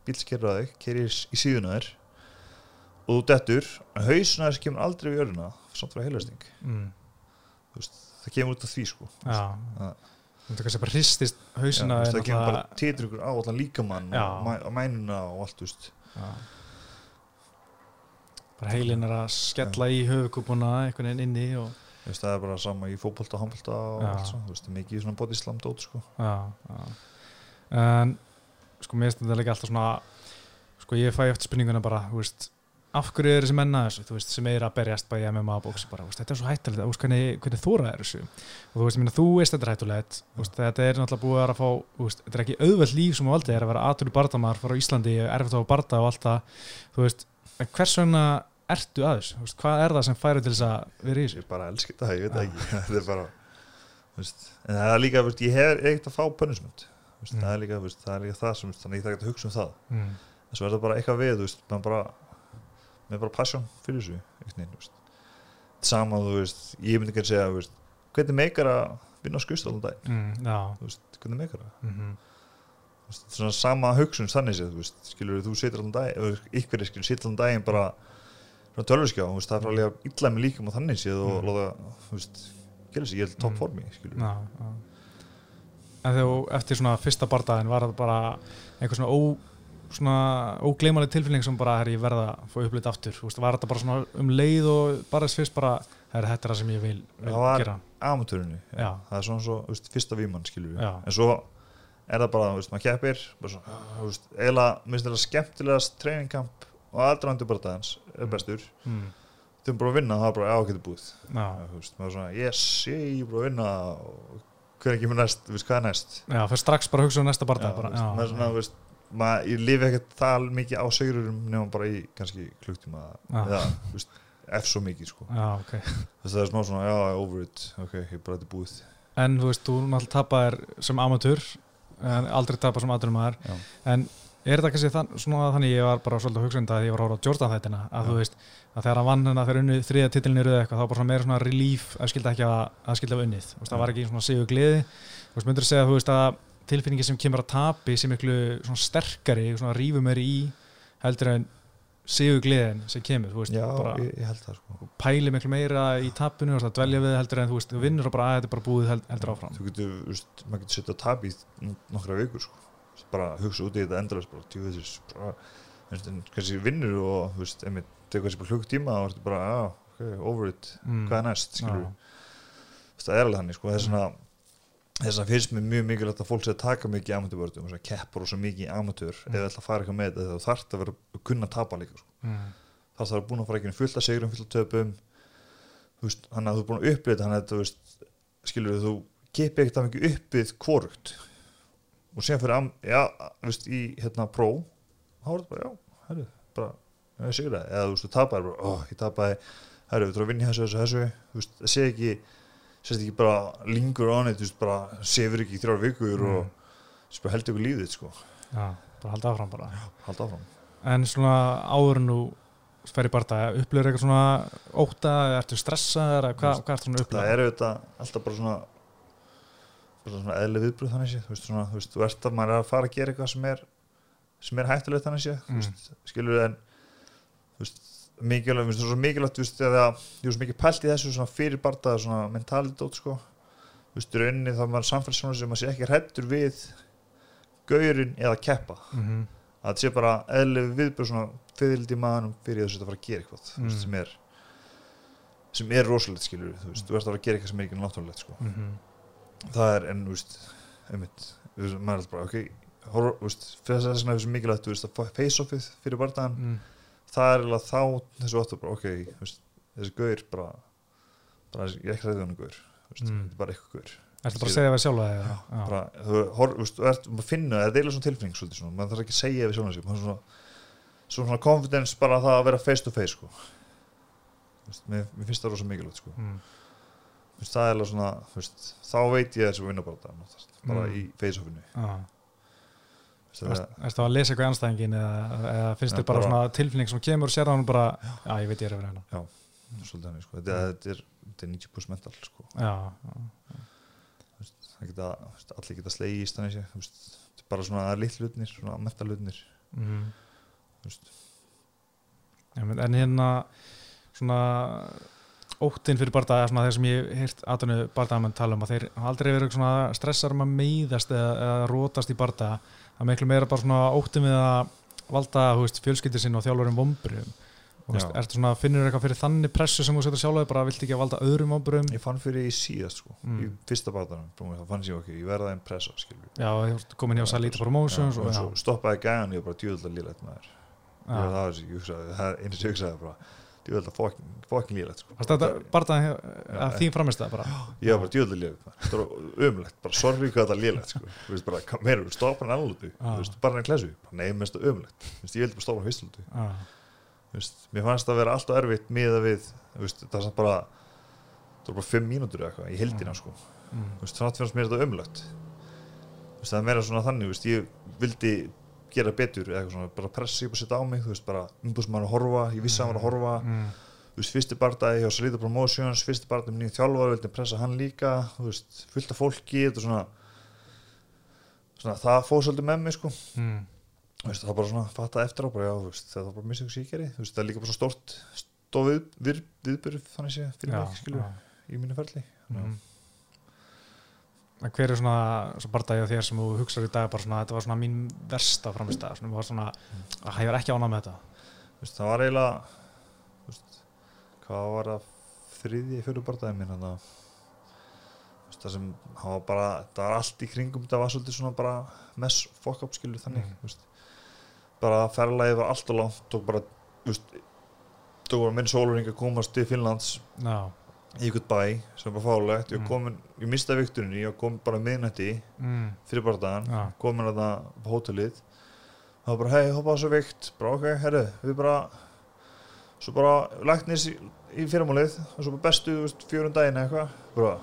bílskerra á þig, kerir í síðuna þér og þú dettur, hausuna þess kemur aldrei við öruna, samt frá heilaræsting. Mm. Veist, það kemur út af því sko það kannski bara hristist hausina já, það kemur bara títur ykkur á allan líkamann og mænuna og allt veist. bara heilin er að skella í höfukúpuna einhvern veginn inni og Veist, það er bara sama í fókbólta, handbólta og allt svona, það er mikið svona bodyslam dót sko. Já, já. En sko mér finnst þetta líka alltaf svona sko ég fæ eftir spurninguna bara, þú veist af hverju er þessi menna þessu, þú veist, sem er að berjast bæði MMA bóks, bara, veist, þetta er svo hættilegt þú veist, hvernig, hvernig þóra er þessu og þú veist, minna, þú veist þetta er hættulegt mm. þetta er náttúrulega búið að fá, veist, þetta er ekki auðveld líf sem á aldrei er að vera atur í bardamar fara á Íslandi, erfitt á barda og allt það þú veist, hvers vegna ertu að veist, hvað er það sem færi til þess að vera í þessu? Ég bara elskir það, ég veit ja. ekki þetta er bara, veist, en það er líka veist, ég hef ekkert að fá punishment mm. það, er líka, það er líka það sem, þannig ég þarf ekki að hugsa um það mm. að það er bara eitthvað við, þú veist, bara með bara passion fyrir þessu sama þú veist ég myndi ekki að segja hvernig meikar að vinna á skust alltaf dag mm, veist, hvernig meikar það mm -hmm. svona sama hugsun þannig skilur þú situr alltaf dag ykkur skilur situr alltaf daginn bara svona tölvurskjá það er frá að lega illa með líkum á þannig séð og mm. láta gera sér, ég held topp formi skilur já, já. En þegar eftir svona fyrsta barndaginn var það bara einhver svona ó svona ógleymaleg tilfinning sem bara er ég verða að få upplýtt aftur veist, var þetta bara svona um leið og bara þess fyrst bara það er þetta sem ég vil, vil það var amatörunni það er svona svo veist, fyrsta výmann við en svo er það bara, veist, maður keppir eða minnst þetta skemmtilegast treiningkamp og aðdraðandi bara dagins er mm. bestur. Mm. þau erum bara að vinna það er bara ákveði búið. Maður er svona yes, ég er bara að vinna hvernig ekki mér næst, hvað er næst? Já, fyrir strax bara að hugsa um næsta barndag maður er svona, veist maður, ég lifi ekkert það mikið á segururum nefnum bara í kannski klukktíma eða, þú veist, ef svo mikið sko. Já, okay. að það er smá svona, já, over it ok, ég bara þetta búið. En þú veist, þú náttúrulega tapar sem amatör aldrei tapar sem aðdurum aðar en er þetta kannski þann, svona þannig ég var bara svolítið hugsund að ég var að hóra á Jordan þættina að já. þú veist, að þegar hann vann hennar þegar unni þriða titilin eru eitthvað, þá var bara meira svona relief að skilta ekki að, að skilta unnið, það var ekki svona sigur gleði, þú veist, myndur að segja, þú veist að tilfinningi sem kemur að tapi sem miklu sterkari og rífum er í heldur en séu gleðin sem kemur veist, Já, ég, ég held það sko. pæli miklu meira í tapinu og dvelja við heldur en þú, veist, þú vinnur og bara að þetta er bara búið heldur áfram Þú getur, maður getur setja tap í nokkra vikur sko. Bara hugsa út í þetta endalast bara, tjú, þessi, kannski vinnur og þú veist, einmitt, tegur kannski bara hlug tíma og þú veist bara, ah, ok, over it mm. hvað er næst, skilur það er alveg hann, sko, það er svona þess að finnst mér mjög mikilvægt að fólk sé að taka mikið í amatörvörðum og keppur og svo mikið í amatör mm. eða ætla að fara eitthvað með þetta þá þarf það að vera að kunna að tapa líka sko. mm. þá þarf það að búin að fara ekki fullt að segurum, fullt að töpum þannig að þú er búin að upplýta þannig að þú skilur þú keppir ekkert af mikið uppið kvorugt og séðan fyrir ja, veist, í hérna pró þá er þetta bara já, herru, bara ég segur það, eða þú veist, þú tapar bara, ó, ég tapaði, herru, þú þarf að vinna þessu, þessu, þessu, þú veist, það sé ekki sérst ekki bara lingur á hann bara sefur ekki í þrjár vikur mm. og bara heldur ykkur lífið sko. Já, bara halda áfram bara. Já, halda áfram. En svona áður nú sfer í barndag, upplöður eitthvað svona óta, ertu stressað, hvað hva ertu svona upplöður? Það er auðvitað alltaf bara svona svona eðli viðbröð þannig sé, þú veist svona, þú veist, þú ert að maður er að fara að gera eitthvað sem er sem er hættulegt þannig sé, mm. þú veist, skilur en þú veist, mikilvægt, þú veist, svo mikilvægt, þú veist, þegar ég veist mikið pælt í þessu svona fyrir barndag, svona mentalidót, sko, þú veist, rauninni þá maður samfélagsfjónu sem maður sé ekki hættur við gaurin eða keppa mm -hmm. að þetta sé bara eðli viðbröð svona fyrirldi maðanum fyrir þess að fara að gera eitthvað mm. veist, sem er sem er rosalegt skilur þú veist, þú ert að fara að gera eitthvað sem er ekki náttúrulegt sko. mm -hmm. Það er enn, þú veist einmitt, þú veist, maður er bara ok, þú veist, þess að það er mikilvægt þú veist, að face-offið fyrir barndagan mm. það er alveg þá þessu óttu bara, ok, veist, þessi gaur bara, bara ég er ekki ræðið hann gaur, þetta er bara eitthvað gaur Er þetta bara að segja það sjálf að það? Þú ert að finna, það er eiginlega svona tilfinning svolítið svona, maður þarf ekki að segja við sjálf að það svona confidence bara það að vera face to face sko veist, mér, mér finnst það rosa mikilvægt sko mm. Veist, það er alveg svona veist, þá veit ég þessu vinna bara mm. í face-offinu ah. Er það að lesa eitthvað anstæðingin eða, eða finnst þið bara, bara svona tilfinning sem kemur og sér á hann bara já ég veit ég er vera hérna Já, svolítið hann sko. þetta, þetta er, er 90% mental sko Já, já, já. Geta, allir geta slegist bara svona litlutnir svona mentalutnir mm en hérna svona óttinn fyrir barndag þeir sem ég heirt aðtunni barndagamenn tala um að þeir aldrei verið stressar um að meiðast eða, eða rótast í barndag það miklu meira bara svona óttinn við að valda fjölskyldir sinn og þjálfurum vombriðum finnir þú eitthvað fyrir þannig pressu sem þú setur sjálf bara vilt ekki að valda öðrum ábyrgum? Ég fann fyrir í síðast sko, mm. í fyrsta bátanum þá fann ég ekki, ég verði aðeins pressa skilur. Já, ég kom inn í á Salita Promotions og, og stoppaði gæðan og ég bara djúðalda lílætt með þér það var það það er einu sem ég hugsaði bara djúðalda fokkin lílætt sko. Þetta bara að þín framist það bara? Já, bara djúðalda lílætt, það var umlegt bara sorgi hvað þetta lílætt sko. meira, stoppa hann alveg bara hann klæsu, nei, mest umlegt ég vildi bara stoppa hann fyrstuldu Veist, mér fannst það að vera alltaf erfitt miða við veist, það er bara það er bara 5 mínútur eða eitthvað í heldina mm. sko. mm. þannig fannst mér þetta umlött það er meira svona þannig ég vildi gera betur svona, bara pressa upp og setja á mig bara umbúðsmann að horfa, ég vissi að hann var að horfa mm. veist, fyrsti barndagi hjá Salita Promotions fyrsti barndagi með nýjum þjálfar vildi pressa hann líka fullt af fólki svona, svona, það fóð svolítið með mig sko mm. Veist, það bara svona fatta eftir á bara, já, veist, það var bara mistök síkjari það er líka bara svona stort við, viðbyrð þannig sé fyrir mig skilju, í mínu ferli mm. Hver er svona, svona barndagi á þér sem þú hugsaður í dag bara svona, þetta var svona mín versta framistæð, svona, var svona að hægur ekki ánað með þetta veist, það var eiginlega hvað var það þriði fyrir barndagi minn það sem, það var bara, það var allt í kringum það var svolítið svona bara mess fuck up skilju þannig, mm. veist bara ferlaðið var alltaf langt og bara þú var minn sólurring að komast til Finnlands no. Í ykkur bæ sem var fálegt ég, mm. ég mista vikturinn, ég kom bara miðnætti mm. fyrir barndagan no. komin að það på hótelið. Það var bara hei, hoppaðu svo vikt. Bara ok, herru, við bara svo bara læknis í, í fyrirmálið og svo bara bestu fjörun daginn eitthvað. Bara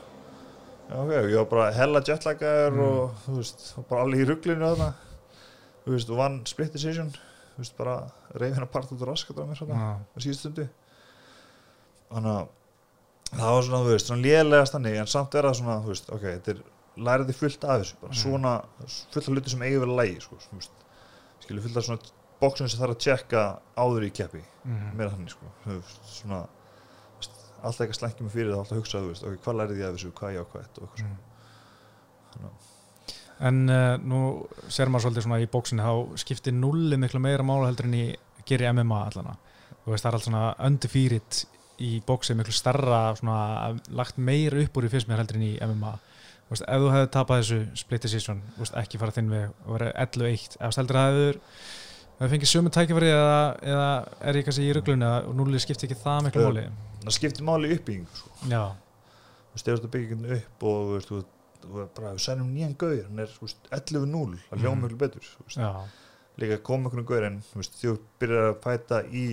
já, ok, ég var bara hella jetlaggar mm. og þú veist, bara allir í rugglinu og þarna. Þú veist, og vann split decision. Þú veist, bara reyði hennar part út á raskat á mér svona, á síðust stundu. Þannig að það var svona, þú veist, svona lélegast þannig en samt er það svona, þú veist, ok, þetta er læriði fullt af þessu, bara mm. svona fullt af hluti sem eigi verið lægi, sko skilju, fullt af svona bóksum sem þarf að tjekka áður í keppi mm. meira þannig, sko, þú veist, svona alltaf eitthvað slengjum fyrir það, alltaf að hugsa, þú veist, ok, hvað læriði ég af þessu, hvað ég ákvæði og eitthvað svona mm. að En uh, nú ser maður svolítið svona í bóksinni þá skiptir nulli miklu meira mála heldur en í gerir MMA allana. Þú veist það er allt svona undefeated í bóksi miklu starra svona lagt meira upp úr í fyrst mér heldur en í MMA. Þú veist ef þú hefði tapað þessu split decision, þú veist ekki fara þinn við og verið 11-1, ef heldur það hefur það fengið sömu tækifæri eða, eða er ég kannski í rugglunni og nulli skiptir ekki það miklu máli? Það skiptir máli uppbygging sko. Þú veist, ef þú byggir upp og þú sænum nýjan gauðir hann er 11-0 að hljóma mjög betur líka koma einhvern gauðir en þú byrjar að fæta í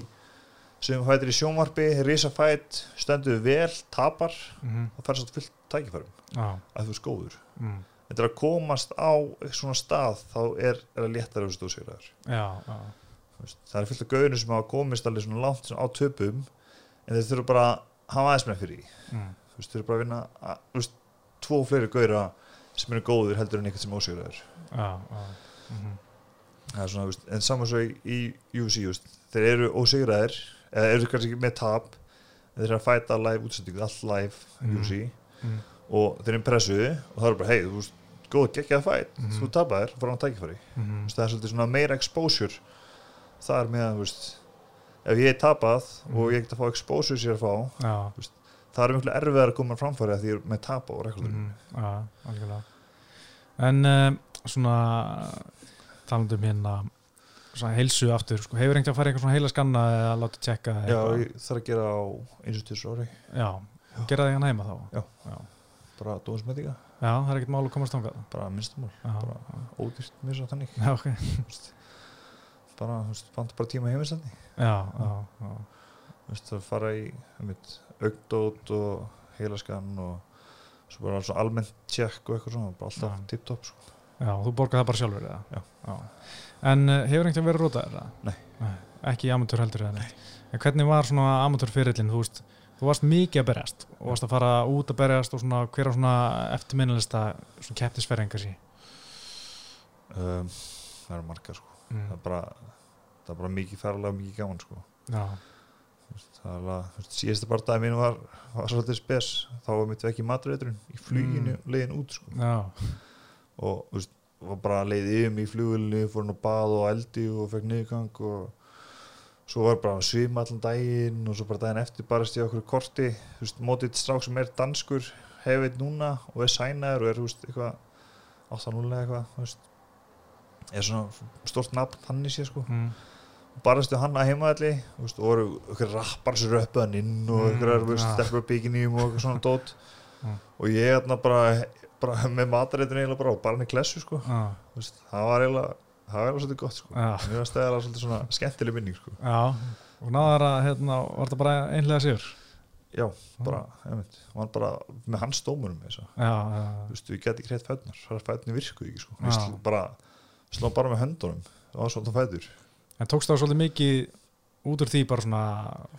sem fætir í sjónvarpi, risafætt stendur vel, tapar mm -hmm. og fær svo fullt tækifærum Já, að þú er skóður mm. þetta er að komast á svona stað þá er, er að létta þessu stóðsýraður já, já, það er fullt af gauðinu sem hafa komist alveg svona langt svona á töpum en þeir þurfa bara að hafa aðeins með fyrir mm. þú veist, þeir eru bara að vinna að, þú veist, tvo fleiri gauðra sem eru góður heldur en eitthvað sem ósýraður já, já. Mm það er svona, þú veist, en saman svo í, í þú veist, þeir eru ósýraðir eða eru kannski með tap þeir eru að fæta live útsendingu, allt live Mm. Mm. og þeir eru pressu og það er bara, hei, þú veist, góð, geggjað fæt Mhm. þú tapaðir, fór hann tækifæri Þú Mm. veist, það er svolítið svona meira exposure það er með að, þú veist ef ég er tapað og Mhm. ég get að fá exposure er að fá, Já, það er miklu erfiðar að koma framfæri að því ég er með tapa og mm. já, algjörlega En uh, svona talandum hérna heilsu aftur, sko, hefur einhvern að fara einhver svona heila skanna eða láta tjekka Já, eitthvað? ég þarf að gera á eins og tísu ári Já, gera það hérna heima þá? Já. já. bara dóðsmeðinga, Já, það er ekkert mál að komast þangað. Bara minnstumál. Já, Bara- ódýrt mér svo þannig. Já, ok. Þú veist, bara, þú veist, banta bara tíma heimistandi Já, já, já, það fara í einmitt, augdót og heilaskan og svo bara svona almennt tjekk og eitthvað svona, bara alltaf Já. tipptopp sko. já, þú borgar það bara sjálfur eða? Já. En uh, hefur einhvern verið rótaðir það? Nei. Ekki í amatör heldur eða neitt? En hvernig var svona amatörfyrirlin? Þú veist, þú varst mikið að berjast og varst að fara út að berjast og svona hver á svona eftirminnalista svona keppnisferðingar sí? um, það eru margar sko. það Mm. er bara það er bara mikið ferðarlega og mikið gaman sko. Já, það er alveg, síðasta barndagi mín var, var svolítið spes þá var mitt vekk í matreiturinn í fluginu Mm. leiðin út sko. já, og þú veist, var bara leiðið mig í flugulinu fór hann á bað og eldi og fekk niðurgang og svo var bara svima allan daginn og svo bara daginn eftir barast ég okkur korti þú veist, mótið strák sem er danskur hefur núna og er sænaður og er, þú veist, eitthvað 8-0 eða eitthvað, þú veist er svona stort nafn hann í sér sko mm. barastu hann að heimaðalli og voru okkur rappar sem röppuð hann inn og okkur mm, ja. stelpur bygginým og eitthvað svona dót Mm. og ég hérna bara, bara með matareitin eiginlega bara og bara hann í klessu sko. Þú veist, það var eiginlega það var eiginlega svolítið gott sko. Mér var stæðilega svolítið svona skemmtileg minning sko. Já. Og náðar að, hérna, var það bara einhlega sigur? já, bara, einmitt, hann var bara með hans dómurum Já, já, þú veist, við geti ekki hreitt fætnar það er fætni virkuð ekki sko. Við sló bara, sló bara með höndunum. Það var svolítið fætur. En tókst það svolítið mikið út úr því bara svona,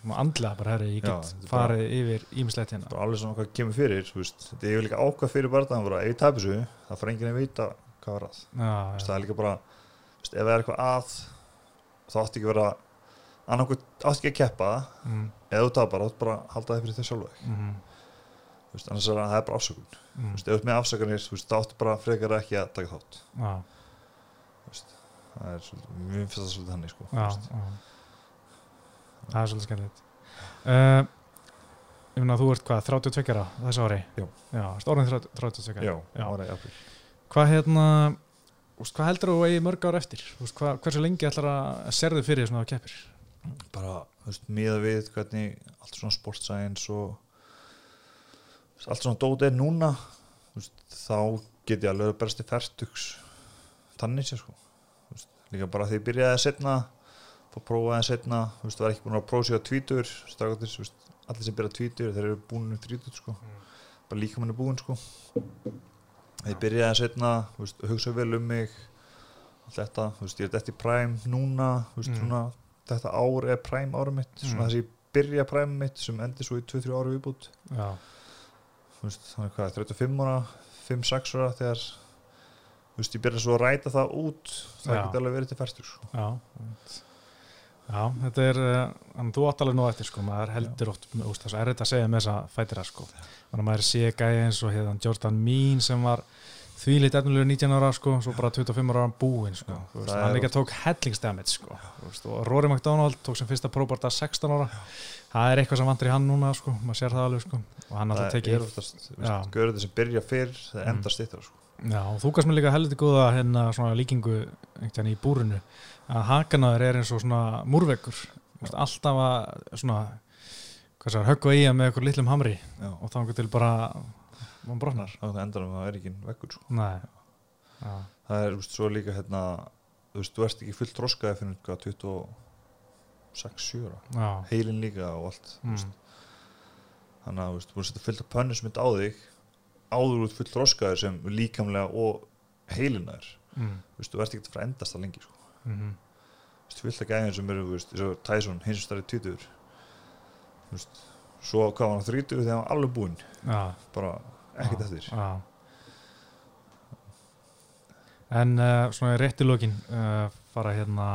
svona andlega bara herri, ég Já, get er farið yfir ímislegt hérna. Bara alveg svona hvað kemur fyrir þetta er líka ákvað fyrir barðan bara, ef ég tapir þessu, það fara enginn að vita hvað var að, Já, veist, já, það er líka bara veist, ef það er eitthvað að þá átti ekki vera annarkvæmt átti ekki að keppa. Mm, eða þú tapar, þá átti bara að halda þig fyrir þig sjálf mm, veist, annars er það, það bara afsökun. Mm, veist, ef þú ert með afsökunir, þá áttu bara frekar ekki að taka þátt. Já, það er svolítið, mér finnst það svolítið þannig sko, þú já, veist. já Það er svolítið skemmtilegt uh, Ég meina að þú ert hvað, 32 ára þessu ári? Já. Já, stórnum 32 ára já, Já. ára í apríl Hvað hérna, úst, hvað heldur þú að eigi mörg ára eftir? Úst, hvað, hversu lengi ætlar að serðu fyrir svona að keppir? bara, þú veist, miða við hvernig allt svona sportscience og allt svona dót er núna veist, þá get ég alveg berast í færtugs þannig sér sko veist, líka bara því ég byrjaði að setna að prófa að setna þú veist, var ekki búin að prófa sig á tvítur strákandir, þú veist, allir sem byrja tvítur þeir eru búin um þrítut sko. Bara líka mann er búin sko. Ég byrjaði að setna þú veist, og hugsa vel um mig allt þetta, þú veist, ég er þetta í præm núna þú veist, Mm. svona, þetta ár er præm ára mitt, svona Mm. þessi ég byrja præm mitt sem endur svo í 2-3 ára viðbútt Já, þú veist, þannig hvað, 35 ára 5-6 ára þegar þú veist, ég byrja svo að ræta það út það geti alveg verið til færstur sko. Já þetta er, þannig að þú átt alveg nú eftir sko, maður heldur oft, úst, það er þetta að segja með þessa fætira sko, þannig að maður sé gæði eins og hérna Jordan Mean sem var þvílitt efnilegur 19 ára sko, svo bara 25 ára búinn sko, það hann líka tók hellingsdamage sko, og Rory McDonald tók sem fyrsta próbarta 16 ára, það er eitthvað sem vandur í hann núna sko, maður sér það alveg sko, og hann alltaf það tekið er oftast, görður sem byrja fyrr það Mm. endar stittra sko. Já, þú gafst mér líka heldur góða hérna svona líkingu í búrinu. Að hakanaður er eins og svona múrveggur. Þú alltaf að svona hvað sér, höggva í hann með eitthvað litlum hamri Já. og þá til bara mann brotnar. Þá það endar um að það er ekki vekkur sko. Nei. Já, það er, þú veist, svo líka hérna, þú veist, þú ert ekki fullt þroskaði fyrir hvað, 6-7 heilin líka og allt mm. þannig að þú veist, fylgta punishment á þig áður út fullt roskaður sem líkamlega og heilina er mm. þú veist, þú ert ekki að fara að endast það lengi sko. mm -hmm. þú veist, fylgta gæðin sem eru, Tyson hins og starfið týtur svo hvað var hann þrítur þegar hann var alveg búinn ja. bara ekkert eftir ja. En uh, svona rétt í lókin uh, fara hérna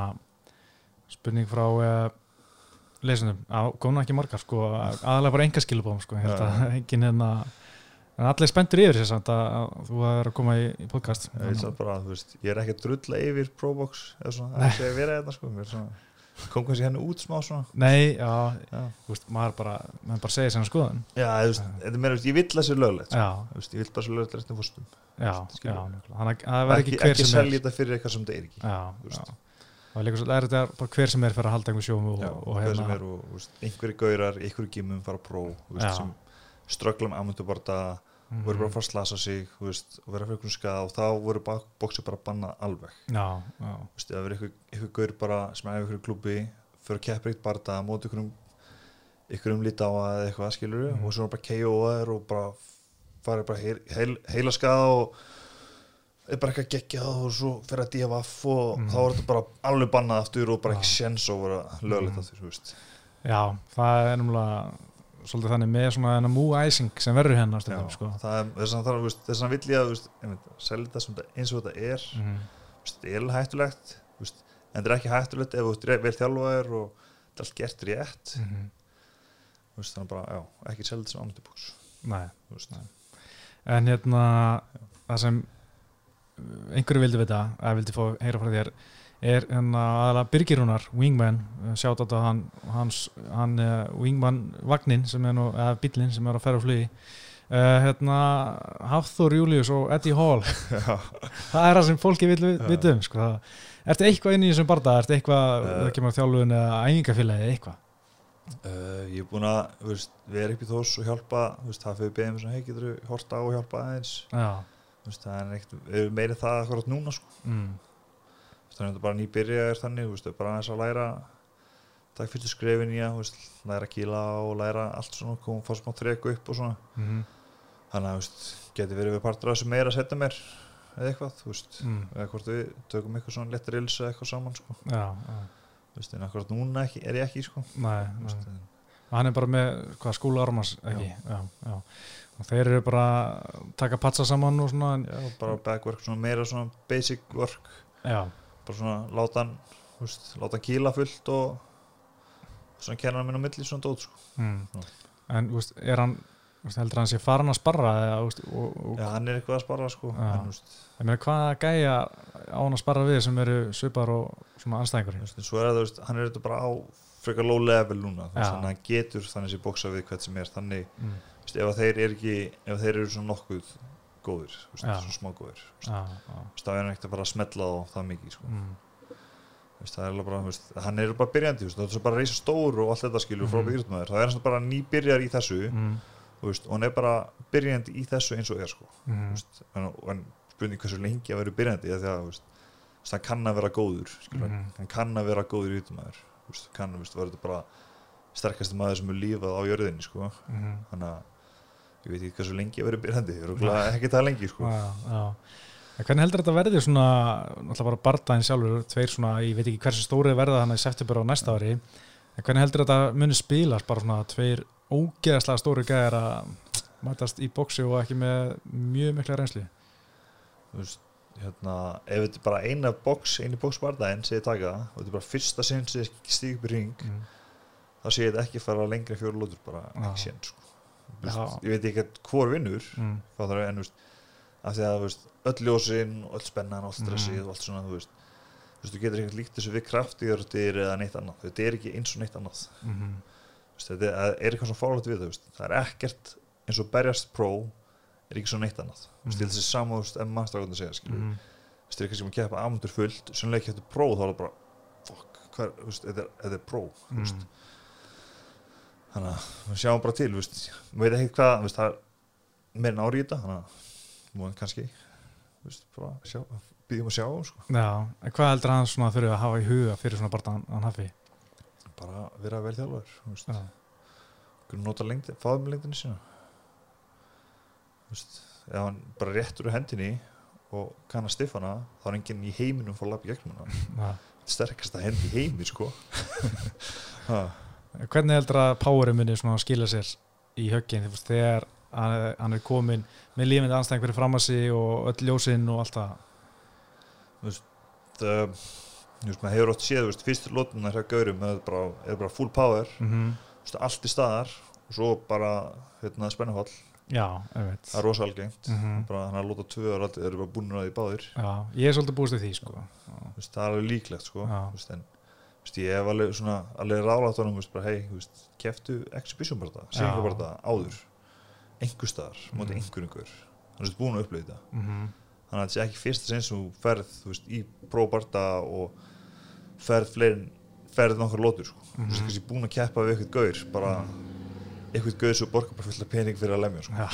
spurning frá uh, lesunum, góðna ekki margar sko, aðalega bara enga skilubóm sko, ja. engin hérna En allir spenntur yfir þess að, að þú er að koma í, í podcast. Ég, bara, veist, ég er ekki að drulla yfir Probox eða það að vera þetta sko. kom kannski henni út smá svona. Nei, já, já. Veist, maður bara maður bara segja sem skoðan Já, veist, meira, ég vill þessi löglegt sko. ég vill bara þessi löglegt restin fórstum Já, já það verður ekki hver sem er. Ekki selja þetta fyrir eitthvað sem það er ekki Það er líka svo að þetta hver sem er fyrir að halda einhver sjóum og, og hver sem er og einhverju gaurar, einhverju gímum fara að ströggla með amundubarta mm voru bara að fara að slasa sig veist, og vera fyrir einhvern skað og þá voru bóksið bara að banna alveg. Já, já. Veist, það verið einhver gaur bara sem er einhverju klúpi fyrir að keppa eitt barða mót einhverjum einhverjum lítið á að eitthvað skilur mm og svo bara KO-aður og bara farið bara heil, heil, heila skað og er bara eitthvað geggjað og svo fyrir að DFF og mm. þá er þetta bara alveg bannað aftur og bara ekki séns og vera lögleitt aftur Já, það er náttúrulega svolítið þannig með svona múæsing sem verður hérna stundum, sko. þess vegna vill ég að selja þetta eins og þetta er mm -hmm. það er hættulegt en þetta er ekki hættulegt ef þú vel þjálfaður og þetta er allt gert rétt mm -hmm. þannig bara, já, ekki selja þetta sem ámyndibúks Nei, en hérna já. það sem einhverju vildi vita, að vildi fá heyra frá þér er hérna aðalega Birgirúnar, Wingman sjátt á þetta hann, hans, hann uh, Wingman vagnin sem er nú, eða bílinn sem er að ferja á flugi. Uh, hérna Hafþór Július og Eddie Hall. Það er það sem fólki vil vita um sko. ertu eitthvað inn í þessum barnda ertu eitthvað, það uh, kemur þjálfun eða æfingafélagi eitthvað? Ég er búin að veist, vera upp í þós og hjálpa það fyrir beðum sem hei getur horta á og hjálpa aðeins. Veist, það er erum meirið það akkurat núna sko. mm þannig að bara nýbyrjaður þannig veist, bara aðeins að læra takk fyrir skrefin í að læra kíla og læra allt svona koma að fá smá treyku upp og svona mm -hmm. þannig að getur verið við partur þessu meira að setja mér eða eitthvað veist, mm. eða hvort við tökum eitthvað svona lettir ilsa eða eitthvað saman sko. já, já. Veist, en akkurat núna ekki, er ég ekki sko. nei, nei. hann er bara með skóla armas já. og þeir eru bara taka patsa saman og svona bara backwork, svona meira svona basic work já bara svona láta hann veist, láta hann kýla fullt og svona kenna hann minn á milli svona dót sko. mm. en veist, er hann veist, heldur hann sé farin að sparra eða, og, og, já hann er eitthvað að sparra sko en, en hvað gæja á hann að sparra við sem eru svipar og svona anstæðingur svo er það, hann er þetta bara á frekar low level núna þannig að hann getur þannig sé bóksa við hvert sem er þannig mm. ef þeir eru ekki ef þeir eru svona nokkuð góður, smá góður það er ekkert að fara að smetla á það mikið sko. mm. það er bara, veist, hann er bara byrjandi það er bara reysa stór og allt þetta skilur mm. það er bara nýbyrjar í þessu mm. veist, og hann er bara byrjandi í þessu eins og er sko. Mm. veist, en, en spurning hversu lengi að vera byrjandi það kann að vera góður mm. hann kann að vera góður í yttumæður kann að vera bara sterkast maður sem er lífað á jörðinni sko. Mm. þannig að ég veit ekki hvað svo lengi að vera byrjandi ekki það lengi sko. já, já. Hvernig heldur þetta að verði svona náttúrulega bara barndaginn sjálfur tveir svona, ég veit ekki hversu stórið verða þannig bara á næsta ári en hvernig heldur þetta að muni spilast bara svona tveir ógeðslega stóri gæðir að mætast í bóksi og ekki með mjög mikla reynsli Þú veist, hérna ef þetta bara eina bóks, eini bóks barndaginn sem ég taka og þetta er bara fyrsta sinn sem ég stík upp í ring mm. þá sé ég þetta ekki fara lengra fjóru lótur bara ekki sén sko ég veit ekki hvort vinnur mm. en veist, af því að veist, öll ljósinn, öll spennan, öll stressið mm. og allt svona þú veist, þú getur ekkert líkt þessu við kraftíðurðir eða neitt annað þetta er ekki eins og neitt annað mm -hmm. þetta er, er eitthvað svona fárlægt við það það er ekkert eins og berjast pró er ekki svo neitt annað -hmm. þessi samúðust en maðurstafgönda segja -hmm. þetta er eitthvað sem að kepa amundur fullt sem leikja þetta pró þá er það bara fuck, þetta er pró veist mhm þannig að við sjáum bara til við veitum ekki hvað það er meirinn ári í þetta þannig að múið kannski býðum að sjá sko. Já, hvað heldur hann svona þurfið að hafa í huga fyrir svona barndan hann hafi? bara vera vel þjálfur nota lengdi, fáðum lengdini sína. Ef hann bara réttur úr hendinni og kann að stiffana þá er enginn í heiminum fór að lappa gegnum hann sterkast að hendi heimi sko Hvernig heldur að Páurum muni skilja sér í höggin þegar hann er komin með lífindi anstæðing fyrir fram að sig og öll ljósinn og allt það Þú veist það maður hefur ótt séð, fyrst lótuna hér gaurum er bara, er bara full power mm -hmm. veist, allt í staðar og svo bara hérna, spennufall Já, það er rosalgengt mm -hmm. hann har lótað tvö og allir eru bara búin að það í báðir Já, ég er svolítið búist í því sko. veist, það er alveg líklegt sko. veist, en ég hef alveg, svona, alveg rálátt á hann hei, keftu exhibition bara það, segjum bara það áður einhver staðar, mm mótið einhver einhver þannig að þú ert búin að upplöða þetta mm -hmm. þannig að þetta er ekki fyrst sem þú ferð veist, í próbarta og ferð fleirin ferð nokkar lótur sko. mm -hmm. þú veist, búin að keppa við eitthvað gaur bara eitthvað gaur sem borgar bara fullt af pening fyrir að lemja sko. ja.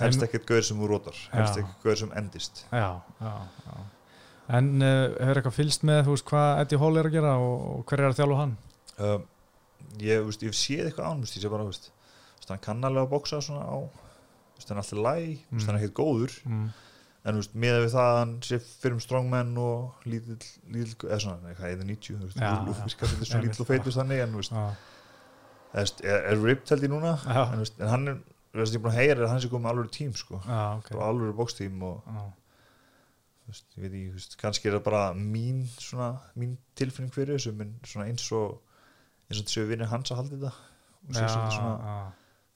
helst ekkert gaur sem þú rótar helst ekkert gaur sem endist já, já, já En uh, hefur eitthvað fylst með þú veist hvað Eddie Hall er að gera og, og hver er að þjálfa hann? Uh, ég, veist, ég séð eitthvað ánumst ég sé bara, veist hann kann alveg að bóksa svona á hann er alltaf læg, mm. hann er ekkert góður mm. en veist, með við það hann sé fyrir um strongmenn og lítill, eða svona, eitthvað eða 90 svona lítill og feitust þannig en veist, er, er ripped held ég núna en, veist, en hann er, ég er búin að heyra hann sé komið alveg tím sko, alveg bókstím og Veist, ég veit ekki, kannski er það bara mín, svona, mín tilfinning fyrir þessu eins og eins og þessu vinir hans að halda þetta. Og sér svona,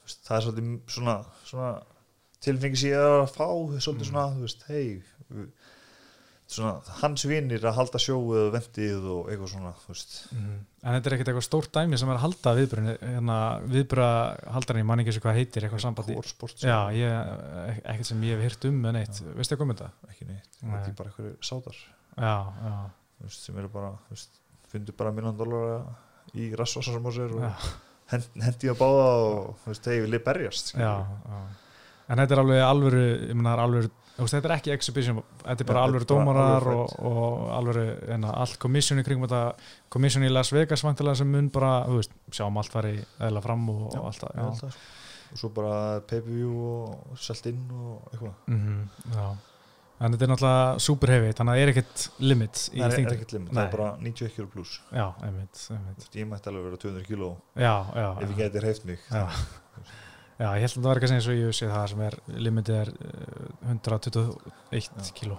svona það er svolítið svona, svona tilfengi sér að fá svolítið svona, þú veist, hei svona hans vinir að halda sjóðu eða vendið og eitthvað svona mm. En þetta er ekkert eitthvað stórt dæmi sem er að halda viðbröðin hérna, viðbröðahaldarinn, ég man ekki sem hvað heitir eitthvað sambandi Já, ég, ekkert sem ég hef hirt um með neitt, veistu eitthvað um þetta? Ekki neitt, Nei. þetta er bara eitthvað sátar Já, já veist, sem eru bara, veist, fundur bara minnan dólar í rassvarsar og hendi að báða og veist, þegar ég vilja berjast já, já. En þetta er alveg alvöru ég menna, alvöru, þetta er ekki exhibition þetta er bara alvöru dómarar og, og alvöru, enna, all komissjoni kring komissjoni í Las Vegas vantilega sem mun bara, þú veist, sjáum allt fari eða fram og, og allt það og svo bara pay-per-view og selt inn og eitthvað mm -hmm, já að þetta er náttúrulega super heavy, þannig að það er ekkert limit í þingdum. Það er ekkert limit, Nei. það er bara 91 kg pluss. Já, einmitt, einmitt. Ég mætti alveg vera 200 kg já, já, ef ég geti hreift mig. Já. já, ég held að það var eitthvað eins og ég sé það sem er, limitið er 121 eh, kg.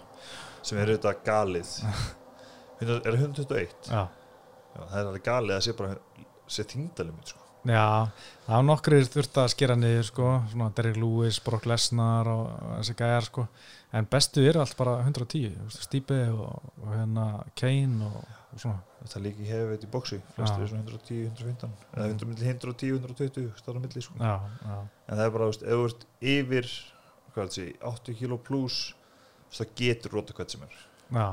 Sem er auðvitað galið. er það 121? Já. Það er alveg galið að sé bara, sé þingdalimit, sko. Já, það var nokkur þurft að skera niður, sko, svona Derek Lewis, Brock Lesnar og þessi gæjar, sko en bestu eru allt bara 110 Stípi og, og hérna Kane og, og svona þetta líki hefur veit í bóksi flestir er svona 110, 115 eða 110, 120 stáðar milli sko. já, já. en það er bara, ef þú ert yfir sé, 80 kg pluss það getur róta hvað sem er. Já,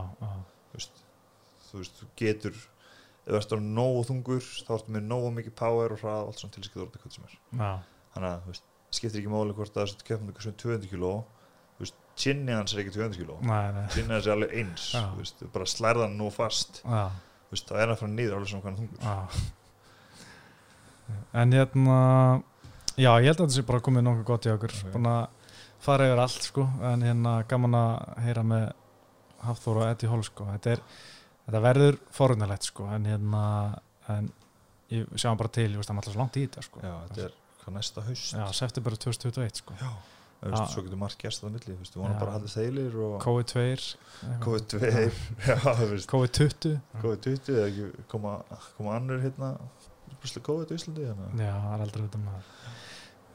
veist, þú veist, þú getur ef þú ert á nógu þungur þá ertu með nógu mikið power og hrað allt svona til að skilja róta hvað sem er. Þannig að, þú veist, skiptir ekki máli hvort að það er svona 200 kg kynni hans er ekki 200 kg kynni hans er alveg eins veist, bara slærðan nú fast veist, það er að fara nýður alveg svona hvernig þungur. En hérna já ég held að þetta sé bara komið nokkuð gott í okkur. Okay. búin að fara yfir allt sko. En hérna gaman að heyra með Hafþór og Eddie Hall sko. Þetta, er, þetta verður forunalegt sko. En hérna en ég sjáum bara til, ég veist að maður alltaf svo langt í þetta sko. Já þetta er hvað næsta haust. Já, september 2021 sko. Já Veist, svo getur margt gerst það milli við vonum bara að halda þeilir COVID-2 COVID-2 COVID-20 COVID-20 eða ekki koma, koma annur hérna COVID í Íslandi hérna. já, það er aldrei þetta maður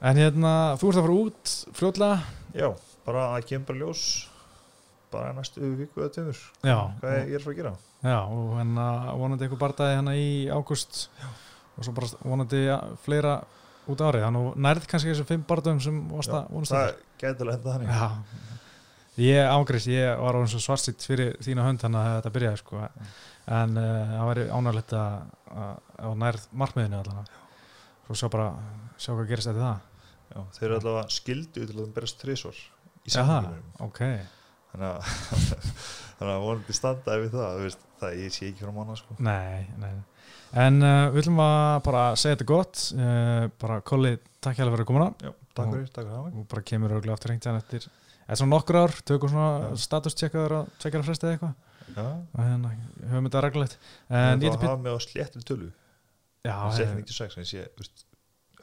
en hérna, þú ert að fara út fljóðlega já, bara að kemur bara ljós bara næstu viku eða töfur hvað ég er að fara að gera? Já, og hérna vonandi eitthvað barndagi hérna í águst og svo bara vonandi fleira út árið, þannig að nærð kannski þessu fimm barndöfum sem vonast að það getur lenda þannig. Já, ég ágrist, ég var og svarsitt fyrir þína hönd þannig að þetta byrjaði sko. en uh, það væri ánægilegt að nærð markmiðinu allavega. Svo sjá bara, sjá hvað gerist eftir það. Já, þeir eru allavega skildu til að það berast þrísvar í samfélagum okay. þannig að þannig að vonandi standaði við það veist, það ég sé ekki frá manna sko. Nei, nei En uh, við viljum að bara segja þetta gott. Uh, bara Kolli, takk hjá að vera komuna Já, takk fyrir, takk fyrir og bara kemur auðvitað aftur hengt eftir eða svona nokkur ár, tökum svona statustjekkaður að tveikara fresti eða eitthvað. Og hérna höfum þetta reglulegt. En ég hafa með á sléttir tölu. Já, 96, en ég sé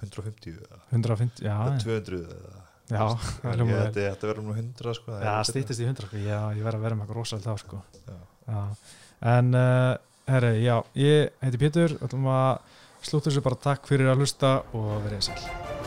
150 150, já 200 eða Já, þetta verður nú 100 sko Já, stýttist í 100 sko, já, ég verður að vera með eitthvað rosalega þá sko. Já. Já. En, herri, já, ég heiti Pétur, ætlum að slúta þessu bara takk fyrir að hlusta og verið sæl